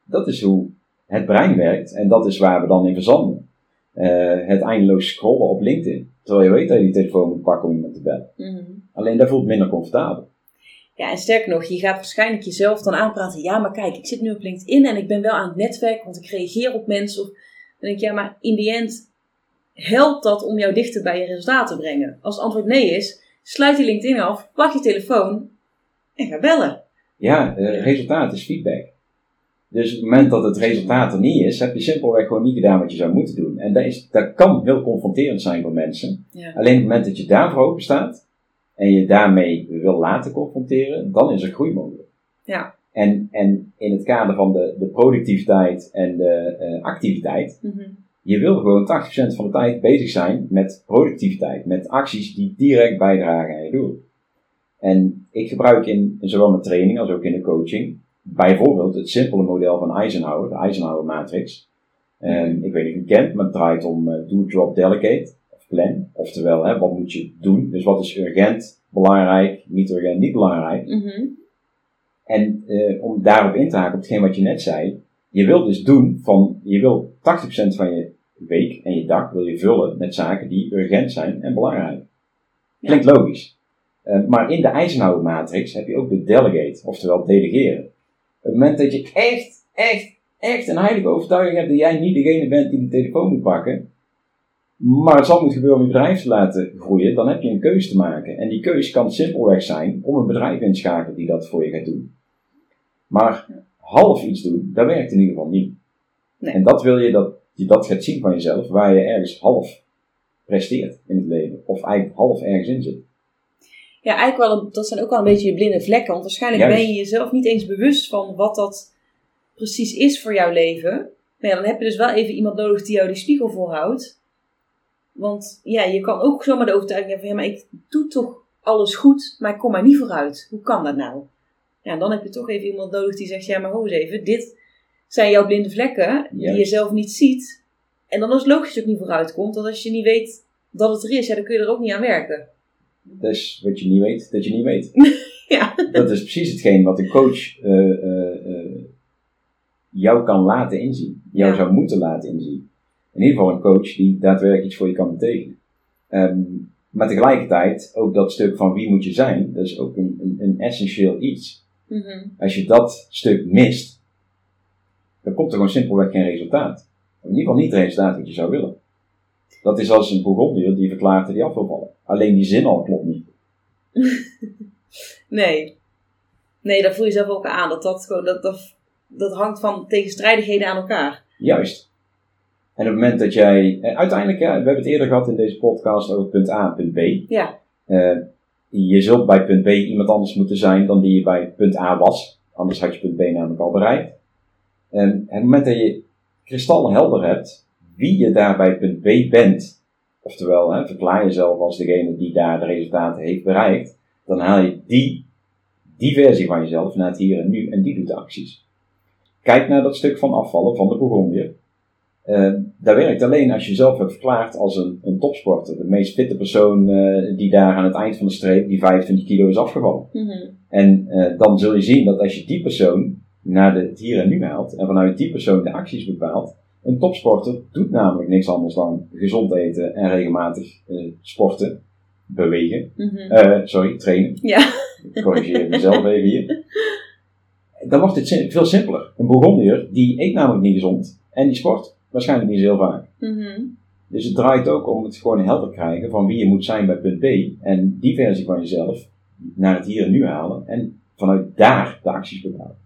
Dat is hoe het brein werkt en dat is waar we dan in verzanden. Eh, het eindeloos scrollen op LinkedIn. Terwijl je weet dat je die telefoon moet pakken om iemand te bellen. Mhm. Alleen dat voelt minder comfortabel. Ja, en sterker nog, je gaat waarschijnlijk jezelf dan aanpraten. Ja, maar kijk, ik zit nu op LinkedIn en ik ben wel aan het netwerken, want ik reageer op mensen. Of, dan denk ik, ja, maar in die end helpt dat om jou dichter bij je resultaat te brengen? Als het antwoord nee is, sluit die LinkedIn af, pak je telefoon en ga bellen. Ja, resultaat is feedback. Dus op het moment dat het resultaat er niet is, heb je simpelweg gewoon niet gedaan wat je zou moeten doen. En dat, is, dat kan heel confronterend zijn voor mensen. Ja. Alleen op het moment dat je daarvoor open staat en je daarmee wil laten confronteren, dan is er groei mogelijk. Ja. En, en in het kader van de, de productiviteit en de eh, activiteit, Mhm. je wil gewoon 80% van de tijd bezig zijn met productiviteit, met acties die direct bijdragen aan je doel. En ik gebruik in, zowel mijn training als ook in de coaching bijvoorbeeld het simpele model van Eisenhower, de Eisenhower matrix. En ik weet niet of je het kent, maar het draait om eh, do, drop, delegate of plan. Oftewel, hè, wat moet je doen? Dus wat is urgent, belangrijk, niet urgent, niet belangrijk. Mhm. En eh, om daarop in te haken op hetgeen wat je net zei. Je wilt dus doen van, je wil 80% van je week en je dag wil je vullen met zaken die urgent zijn en belangrijk. Klinkt logisch. Eh, maar in de Eisenhower matrix heb je ook de delegate, oftewel delegeren. Op het moment dat je echt, echt, echt een heilige overtuiging hebt dat jij niet degene bent die de telefoon moet pakken, maar het zal moet gebeuren om je bedrijf te laten groeien, dan heb je een keuze te maken. En die keuze kan simpelweg zijn om een bedrijf in te schakelen die dat voor je gaat doen. Maar half iets doen, dat werkt in ieder geval niet. Nee. En dat wil je dat je dat gaat zien van jezelf, waar je ergens half presteert in het leven. Of eigenlijk half ergens in zit. Ja, eigenlijk wel, dat zijn ook wel een beetje je blinde vlekken. Want waarschijnlijk Juist. ben je jezelf niet eens bewust van wat dat precies is voor jouw leven. Maar ja, dan heb je dus wel even iemand nodig die jou die spiegel voorhoudt. Want ja, je kan ook zomaar de overtuiging hebben van, ja, maar ik doe toch alles goed, maar ik kom maar niet vooruit. Hoe kan dat nou? Ja, dan heb je toch even iemand nodig die zegt, ja, maar ho eens even, dit zijn jouw blinde vlekken die je zelf niet ziet. En dan is het logisch dat ook niet vooruit komt, want als je niet weet dat het er is, ja, dan kun je er ook niet aan werken. Dus wat je niet weet, dat je niet weet. (laughs) Ja. Dat is precies hetgeen wat een coach eh, eh, eh, jou kan laten inzien. Jou Ja. zou moeten laten inzien. In ieder geval een coach die daadwerkelijk iets voor je kan betekenen. Ehm, maar tegelijkertijd ook dat stuk van wie moet je zijn, dat is ook een, een, een essentieel iets. Mhm. Als je dat stuk mist, dan komt er gewoon simpelweg geen resultaat. In ieder geval niet het resultaat dat je zou willen. Dat is als een Bourgondier die verklaart dat hij af wil vallen. Alleen die zin al klopt niet. (laughs) Nee. Nee, dat voel je zelf ook aan. Dat, dat, gewoon, dat, dat, dat hangt van tegenstrijdigheden aan elkaar. Juist. En op het moment dat jij, eh, uiteindelijk, ja, we hebben het eerder gehad in deze podcast over punt A en punt B. Ja. Eh, je zult bij punt B iemand anders moeten zijn dan die je bij punt A was. Anders had je punt B namelijk al bereikt. En het moment dat je kristalhelder hebt wie je daar bij punt B bent, oftewel hè, verklaar jezelf als degene die daar de resultaten heeft bereikt, dan haal je die, die versie van jezelf naar het hier en nu en die doet de acties. Kijk naar dat stuk van afvallen van de Bourgondier. Eh, dat werkt alleen als je jezelf hebt verklaard als een, een topsporter. De meest fitte persoon eh, die daar aan het eind van de streep die 25 kilo is afgevallen. Mhm. En eh, dan zul je zien dat als je die persoon naar de, het hier en nu haalt en vanuit die persoon de acties bepaalt. Een topsporter doet namelijk niks anders dan gezond eten en regelmatig eh, sporten, bewegen. Mhm. Sorry, trainen. Ja. Ik corrigeer mezelf even hier. Dan wordt het veel simpeler. Een Bourgondier die eet namelijk niet gezond en die sport waarschijnlijk niet zo heel vaak. Mhm. Dus het draait ook om het gewoon helder krijgen van wie je moet zijn bij punt B. En die versie van jezelf naar het hier en nu halen. En vanuit daar de acties bepalen.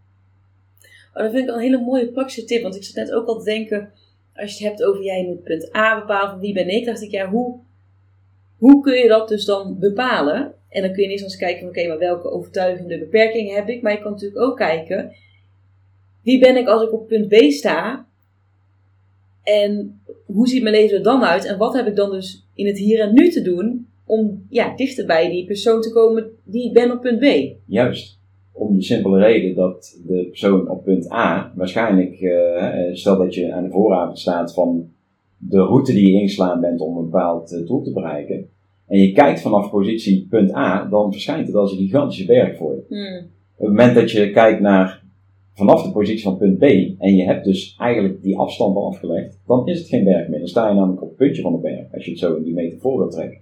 Oh, dat vind ik een hele mooie praktische tip. Want ik zat net ook al te denken, als je het hebt over jij moet punt A bepalen van wie ben ik, dacht ik, ja, hoe, hoe kun je dat dus dan bepalen? En dan kun je niet eens kijken van, oké, maar welke overtuigende beperkingen heb ik? Maar je kan natuurlijk ook kijken, wie ben ik als ik op punt B sta? En hoe ziet mijn leven er dan uit? En wat heb ik dan dus in het hier en nu te doen om ja, dichter bij die persoon te komen die ik ben op punt B. Juist. Om de simpele reden dat de persoon op punt A waarschijnlijk, uh, stel dat je aan de vooravond staat van de route die je ingeslaan bent om een bepaald uh, doel te bereiken, en je kijkt vanaf positie punt A, dan verschijnt het als een gigantische berg voor je. Hmm. Op het moment dat je kijkt naar vanaf de positie van punt B en je hebt dus eigenlijk die afstand al afgelegd, dan is het geen berg meer. Dan sta je namelijk op het puntje van de berg, als je het zo in die metafoor wilt trekken.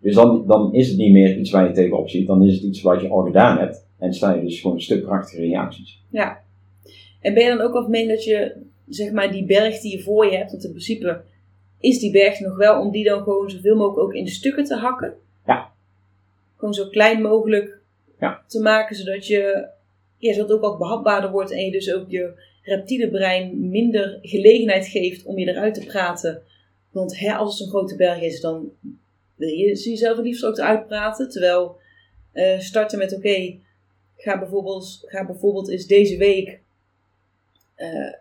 Dus dan, dan is het niet meer iets waar je tegenop ziet, dan is het iets wat je al gedaan hebt en sta je dus gewoon een stuk krachtiger in je acties. Ja. En ben je dan ook al meen dat je, zeg maar, die berg die je voor je hebt, want in principe is die berg nog wel om die dan gewoon zoveel mogelijk ook in stukken te hakken? Ja. Gewoon zo klein mogelijk Ja. te maken, zodat je, ja, het ook wat behapbaarder wordt en je dus ook je reptiele brein minder gelegenheid geeft om je eruit te praten. Want hè, als het zo'n grote berg is, dan wil je jezelf het liefst ook eruit praten. Terwijl eh, starten met oké, ga, bijvoorbeeld, ga bijvoorbeeld eens deze week. eh,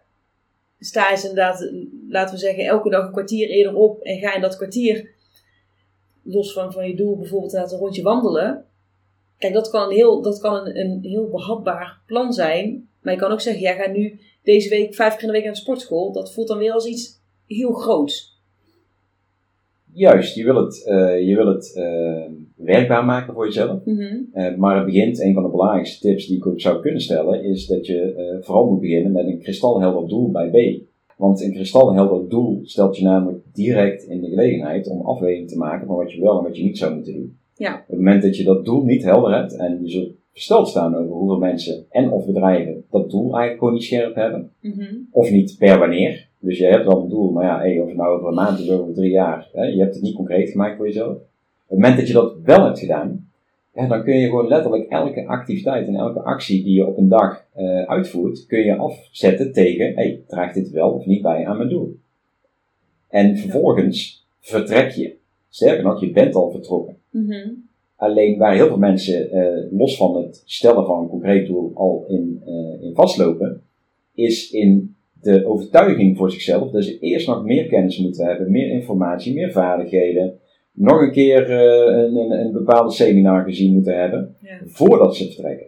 sta eens inderdaad, laten we zeggen, elke dag een kwartier eerder op. En ga in dat kwartier, los van, van je doel, bijvoorbeeld inderdaad een rondje wandelen. Kijk, dat kan, een heel, dat kan een, een heel behapbaar plan zijn. Maar je kan ook zeggen, ja, ga nu deze week vijf keer in de week naar de sportschool. Dat voelt dan weer als iets heel groots. Juist, je wil het, eh, je wil het eh, werkbaar maken voor jezelf. Mhm. Eh, maar het begint, een van de belangrijkste tips die ik ook zou kunnen stellen, is dat je vooral moet beginnen met een kristalhelder doel bij B. Want een kristalhelder doel stelt je namelijk direct in de gelegenheid om afweging te maken van wat je wel en wat je niet zou moeten doen. Ja. Op het moment dat je dat doel niet helder hebt en je zult versteld staan over hoeveel mensen en of bedrijven dat doel eigenlijk gewoon niet scherp hebben, Mhm. of niet per wanneer. Dus je hebt wel een doel, maar ja, hey, of het nou over een maand is of over drie jaar, hè, je hebt het niet concreet gemaakt voor jezelf. Op het moment dat je dat wel hebt gedaan, ja, dan kun je gewoon letterlijk elke activiteit en elke actie die je op een dag eh, uitvoert, kun je afzetten tegen, hey, draagt dit wel of niet bij aan mijn doel? En vervolgens vertrek je. Sterker nog, je bent al vertrokken. Mhm. Alleen waar heel veel mensen, eh, los van het stellen van een concreet doel, al in, eh, in vastlopen, is in de overtuiging voor zichzelf dat ze eerst nog meer kennis moeten hebben, meer informatie, meer vaardigheden, nog een keer eh, een, een, een bepaalde seminar gezien moeten hebben, Ja. voordat ze vertrekken.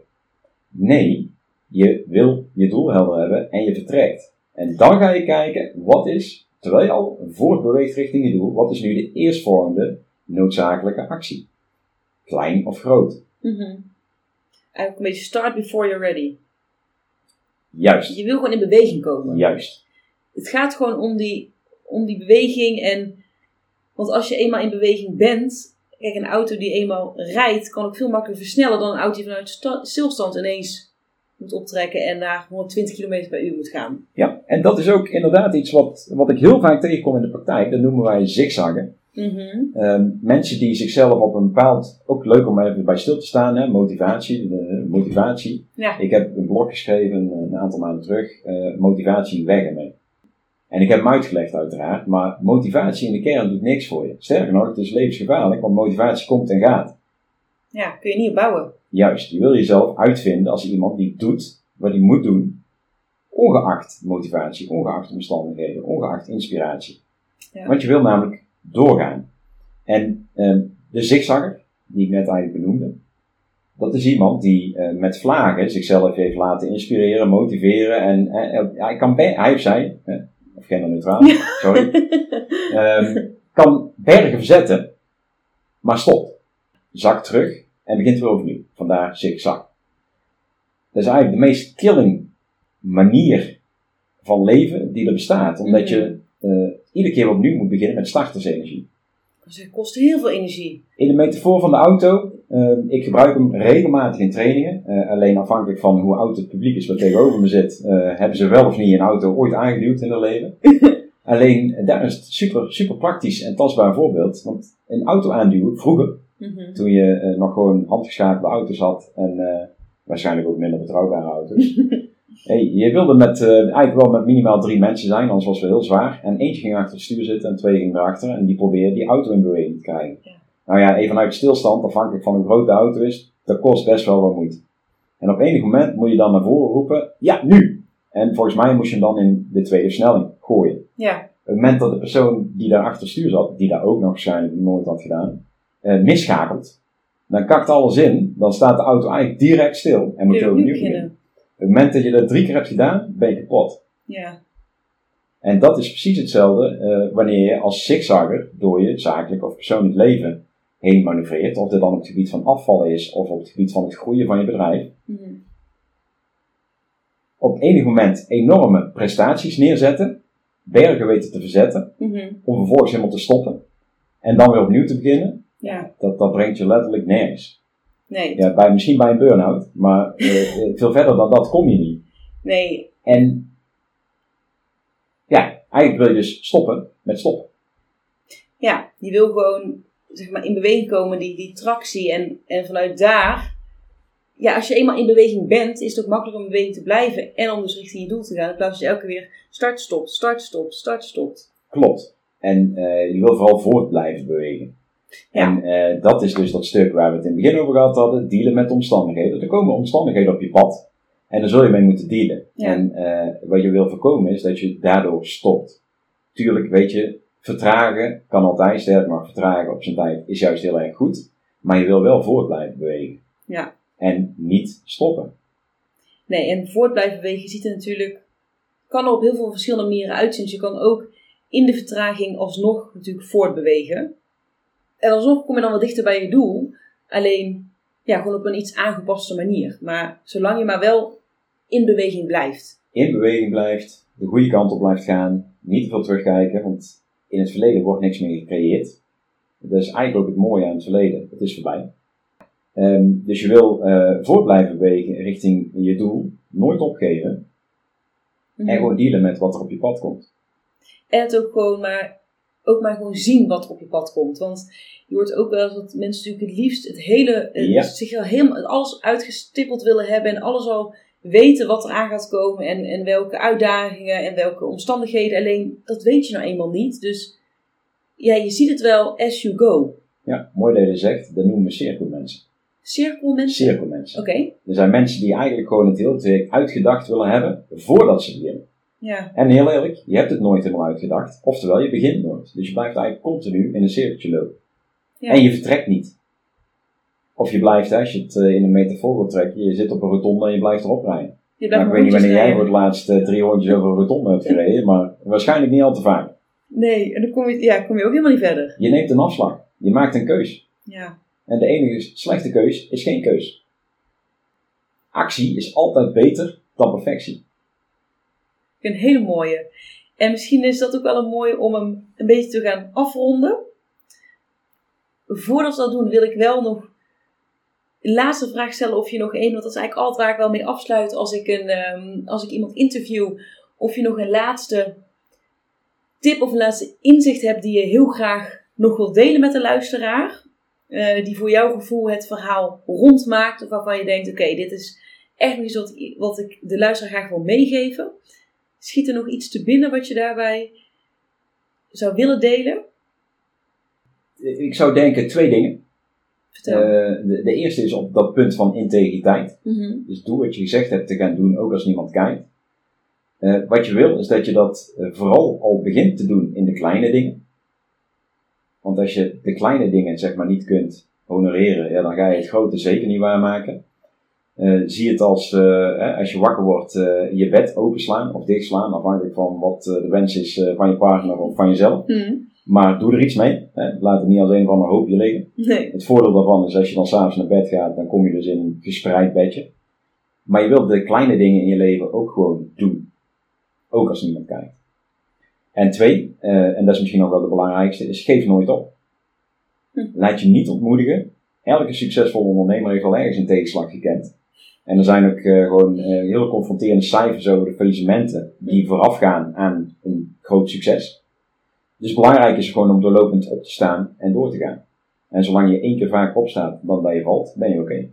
Nee, je wil je doel helder hebben en je vertrekt. En dan ga je kijken, wat is, terwijl je al voortbeweegt richting je doel, wat is nu de eerstvolgende noodzakelijke actie? Klein of groot? Mhm. Eigenlijk een beetje start before you're ready. Juist, Je wil gewoon in beweging komen. juist. Het gaat gewoon om die, om die beweging. En, want als je eenmaal in beweging bent. Kijk, een auto die eenmaal rijdt, kan ook veel makkelijker versnellen dan een auto die vanuit sta- stilstand ineens moet optrekken en naar 120 km per uur moet gaan. Ja, en dat is ook inderdaad iets wat, wat ik heel vaak tegenkom in de praktijk. Dat noemen wij zigzaggen. Mhm. Ehm, mensen die zichzelf op een bepaald, ook leuk om even bij stil te staan, hè, motivatie, de, motivatie. Ja. Ik heb een blog geschreven een aantal maanden terug, eh, motivatie weg ermee. En ik heb hem uitgelegd uiteraard, maar motivatie in de kern doet niks voor je. Sterker nog, het is levensgevaarlijk, want motivatie komt en gaat. Ja, kun je niet opbouwen. Juist, je wil jezelf uitvinden als iemand die doet wat hij moet doen, ongeacht motivatie, ongeacht omstandigheden, ongeacht inspiratie. Ja. Want je wil namelijk doorgaan. En ehm, de zigzagger, die ik net eigenlijk benoemde, dat is iemand die eh, met vlagen zichzelf heeft laten inspireren, motiveren en eh, eh, hij kan, hij of zij, eh, of genderneutraal, sorry, ehm, kan bergen verzetten, maar stopt. Zakt terug en begint weer overnieuw. Vandaar zigzag. Dat is eigenlijk de meest killing manier van leven die er bestaat. Omdat je eh, iedere keer opnieuw moet beginnen met startersenergie. Dus het kost heel veel energie. In de metafoor van de auto, eh, ik gebruik hem regelmatig in trainingen. Eh, alleen afhankelijk van hoe oud het publiek is wat tegenover me zit, eh, hebben ze wel of niet een auto ooit aangeduwd in hun leven. (laughs) alleen daar is het super, super praktisch en tastbaar voorbeeld. Want een auto aanduwen, vroeger, Mhm. toen je eh, nog gewoon handgeschakelde auto's had en waarschijnlijk ook minder betrouwbare auto's. (laughs) je wilde met, eh, eigenlijk wel met minimaal drie mensen zijn, anders was het wel heel zwaar. En eentje ging achter het stuur zitten en twee gingen erachter en die probeerde die auto in beweging te krijgen. Ja. Nou ja, even vanuit stilstand, afhankelijk van hoe groot de auto is, dat kost best wel wat moeite. En op enig moment moet je dan naar voren roepen, ja, nu! En volgens mij moest je hem dan in de tweede versnelling gooien. Ja. Op het moment dat de persoon die daar achter het stuur zat, die daar ook nog waarschijnlijk nooit had gedaan, eh, misschakelt, dan kakt alles in, dan staat de auto eigenlijk direct stil en moet je opnieuw beginnen. Op het moment dat je dat drie keer hebt gedaan, ben je kapot. Ja. En dat is precies hetzelfde eh, wanneer je als zigzagger door je zakelijk of persoonlijk leven heen manoeuvreert. Of dit dan op het gebied van afvallen is of op het gebied van het groeien van je bedrijf. Mhm. Op enig moment enorme prestaties neerzetten, bergen weten te verzetten, Mhm. om vervolgens helemaal te stoppen en dan weer opnieuw te beginnen. Ja. Dat, dat brengt je letterlijk nergens. Nee. Ja, bij, misschien bij een burn-out, maar eh, (laughs) eh, veel verder dan dat kom je niet. Nee. En ja, eigenlijk wil je dus stoppen met stoppen. Ja. Je wil gewoon zeg maar in beweging komen, die, die tractie. En, en vanuit daar. Ja, als je eenmaal in beweging bent, is het ook makkelijker om in beweging te blijven. En om dus richting je doel te gaan. In plaats van je elke keer weer start, stop, start, stop, start, stopt. Klopt. En eh, je wil vooral voort blijven bewegen. Ja. En eh, dat is dus dat stuk waar we het in het begin over gehad hadden, dealen met omstandigheden. Er komen omstandigheden op je pad en daar zul je mee moeten dealen. Ja. En eh, wat je wil voorkomen is dat je daardoor stopt. Tuurlijk, weet je, vertragen kan altijd, sterk maar vertragen op zijn tijd is juist heel erg goed. Maar je wil wel voort blijven bewegen. Ja. En niet stoppen. Nee, en voort blijven bewegen ziet er natuurlijk. kan er op heel veel verschillende manieren uitzien. Dus je kan ook in de vertraging alsnog natuurlijk voortbewegen. En alsnog kom je dan wel dichter bij je doel. Alleen, ja, gewoon op een iets aangepaste manier. Maar zolang je maar wel in beweging blijft. in beweging blijft, de goede kant op blijft gaan, niet te veel terugkijken, want in het verleden wordt niks meer gecreëerd. Dat is eigenlijk ook het mooie aan het verleden, het is voorbij. Ehm, dus je wil eh voort blijven bewegen richting je doel, nooit opgeven en gewoon dealen met wat er op je pad komt. En het ook gewoon maar, ook maar gewoon zien wat op je pad komt. Want je hoort ook wel dat mensen natuurlijk het liefst het hele, eh, Ja. zich al helemaal, alles uitgestippeld willen hebben en alles al weten wat er aan gaat komen en, en welke uitdagingen en welke omstandigheden. Alleen dat weet je nou eenmaal niet. Dus ja, je ziet het wel as you go. Ja, mooi dat je zegt, dat noemen we cirkelmensen. Cirkelmensen? Cirkelmensen. Oké, Er zijn mensen die eigenlijk gewoon het hele traject uitgedacht willen hebben voordat ze beginnen. Ja. En heel eerlijk, je hebt het nooit helemaal uitgedacht. Oftewel, je begint nooit. Dus je blijft eigenlijk continu in een cirkeltje lopen. Ja. En je vertrekt niet. Of je blijft, als je het eh, in een metafoor wil trekken, je zit op een rotonde en je blijft erop rijden. Je blijft ik weet niet wanneer jij voor het laatst eh, drie rondjes over een rotonde hebt gereden, maar waarschijnlijk niet al te vaak. Nee, en dan kom je, ja, kom je ook helemaal niet verder. Je neemt een afslag. Je maakt een keus. Ja. En de enige slechte keus is geen keus. Actie is altijd beter dan perfectie. Een hele mooie. En misschien is dat ook wel een mooie om hem een beetje te gaan afronden. Voordat we dat doen, wil ik wel nog een laatste vraag stellen of je nog één, want dat is eigenlijk altijd waar ik wel mee afsluit als ik, een, ehm, als ik iemand interview, of je nog een laatste tip of een laatste inzicht hebt die je heel graag nog wilt delen met de luisteraar. eh, die voor jouw gevoel het verhaal rondmaakt, of waarvan je denkt, oké, dit is echt iets wat, wat ik de luisteraar graag wil meegeven. Schiet er nog iets te binnen wat je daarbij zou willen delen? Ik zou denken twee dingen. Eh, de, de eerste is op dat punt van integriteit. Mhm. Dus doe wat je gezegd hebt te gaan doen, ook als niemand kijkt. Eh, wat je wil, is dat je dat eh, vooral al begint te doen in de kleine dingen. Want als je de kleine dingen zeg maar niet kunt honoreren, ja, dan ga je het grote zeker niet waarmaken. Eh, zie het als, eh, als je wakker wordt, eh, je bed openslaan of dichtslaan, afhankelijk van wat de wens is van je partner of van jezelf. Mhm. Maar doe er iets mee. Hè. Laat het niet als een van een hoopje liggen. Nee. Het voordeel daarvan is als je dan s'avonds naar bed gaat, dan kom je dus in een gespreid bedje. Maar je wilt de kleine dingen in je leven ook gewoon doen. Ook als niemand kijkt. En twee, en dat is misschien nog wel de belangrijkste, is geef nooit op. Hm. Laat je niet ontmoedigen. Elke succesvolle ondernemer heeft al ergens een tegenslag gekend. En er zijn ook eh, gewoon eh, heel confronterende cijfers over de faillissementen die voorafgaan aan een groot succes. Dus belangrijk is gewoon om doorlopend op te staan en door te gaan. En zolang je één keer vaak opstaat dan bij je valt, ben je oké.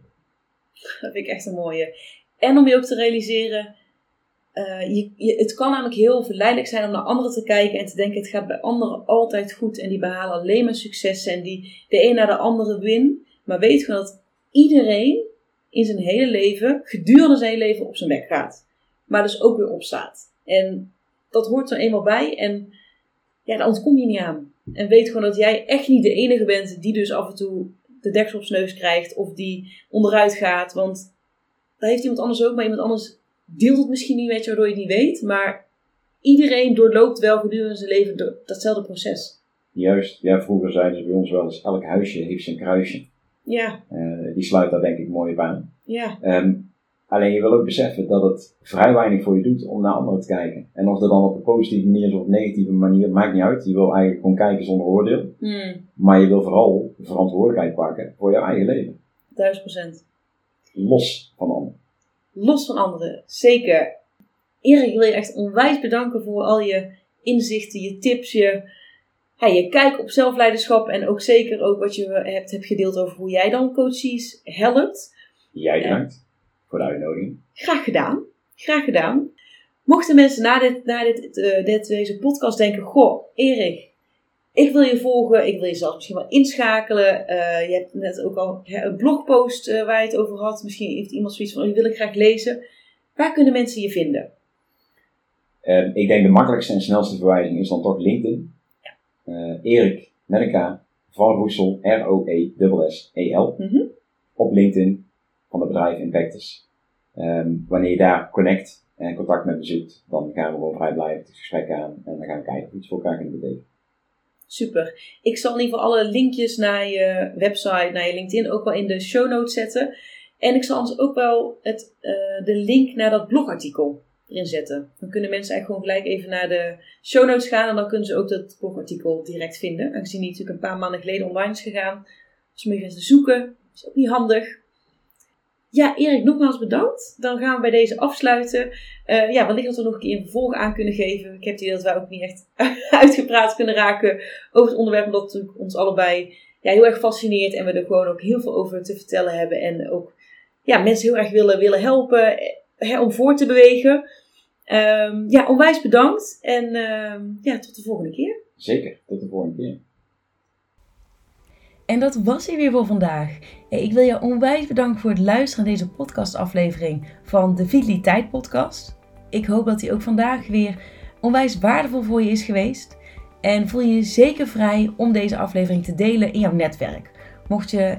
Dat vind ik echt een mooie. En om je ook te realiseren, eh, je, je, het kan namelijk heel verleidelijk zijn om naar anderen te kijken en te denken: het gaat bij anderen altijd goed en die behalen alleen maar successen en die de een naar de andere win. Maar weet gewoon dat iedereen in zijn hele leven, gedurende zijn hele leven, op zijn bek gaat. Maar dus ook weer opstaat. En dat hoort er eenmaal bij en ja, daar ontkom je niet aan. En weet gewoon dat jij echt niet de enige bent die dus af en toe de deksel op zijn neus krijgt of die onderuit gaat. Want daar heeft iemand anders ook, maar iemand anders deelt het misschien niet met je, waardoor je het niet weet. Maar iedereen doorloopt wel gedurende zijn leven datzelfde proces. Juist, ja, vroeger zeiden ze bij ons wel eens: elk huisje heeft zijn kruisje. Ja, Eh, die sluit daar denk ik mooi op aan. ja, Ehm, alleen je wil ook beseffen dat het vrij weinig voor je doet om naar anderen te kijken. En of dat dan op een positieve manier is of op een negatieve manier, maakt niet uit. Je wil eigenlijk gewoon kijken zonder oordeel. hmm, Maar je wil vooral verantwoordelijkheid pakken voor jouw eigen leven. duizend procent. Los van anderen. Los van anderen, zeker. Erik, ik wil je echt onwijs bedanken voor al je inzichten, je tips, je, je kijk op zelfleiderschap en ook zeker ook wat je hebt, hebt gedeeld over hoe jij dan coaches helpt. Jij bedankt voor de uitnodiging. Graag gedaan. Graag gedaan. Mochten mensen na, dit, na dit, eh, dit, deze podcast denken: Goh, Erik, ik wil je volgen. Ik wil je zelfs misschien wel inschakelen. Eh, je hebt net ook al hè, een blogpost eh, waar je het over had. Misschien heeft iemand zoiets van: oh, Die wil ik graag lezen. Waar kunnen mensen je vinden? Ehm, ik denk de makkelijkste en snelste verwijzing is dan toch LinkedIn. Eh, Erik met een Van Roesel, R-O-E-S-S-E-L. Mhm. Op LinkedIn van het bedrijf Impactus. Ehm, wanneer je daar connect en contact met me zoekt, dan gaan we gewoon vrijblijvend het gesprek aan. En dan gaan we kijken of we iets voor elkaar kunnen betekenen. Super. Ik zal in ieder geval alle linkjes naar je website, naar je LinkedIn ook wel in de show notes zetten. En ik zal anders ook wel het, eh, de link naar dat blogartikel erin zetten. Dan kunnen mensen eigenlijk gewoon gelijk even naar de show notes gaan en dan kunnen ze ook dat blogartikel direct vinden. Aangezien die natuurlijk een paar maanden geleden online is gegaan. Dus moet je gaan zoeken. is ook niet handig. Ja, Erik, nogmaals bedankt. Dan gaan we bij deze afsluiten. Eh, ja, wellicht dat we nog een keer een vervolg aan kunnen geven. Ik heb het idee dat wij ook niet echt (laughs) uitgepraat kunnen raken over het onderwerp, omdat het ons allebei ja, heel erg fascineert en we er gewoon ook heel veel over te vertellen hebben. En ook ja, mensen heel erg willen, willen helpen hè, om voor te bewegen. Ehm, ja, onwijs bedankt en ehm, ja, tot de volgende keer. Zeker, tot de volgende keer. En dat was hij weer voor vandaag. Ik wil je onwijs bedanken voor het luisteren naar deze podcastaflevering van de Vitaliteit Podcast. Ik hoop dat hij ook vandaag weer onwijs waardevol voor je is geweest. En voel je je zeker vrij om deze aflevering te delen in jouw netwerk. Mocht je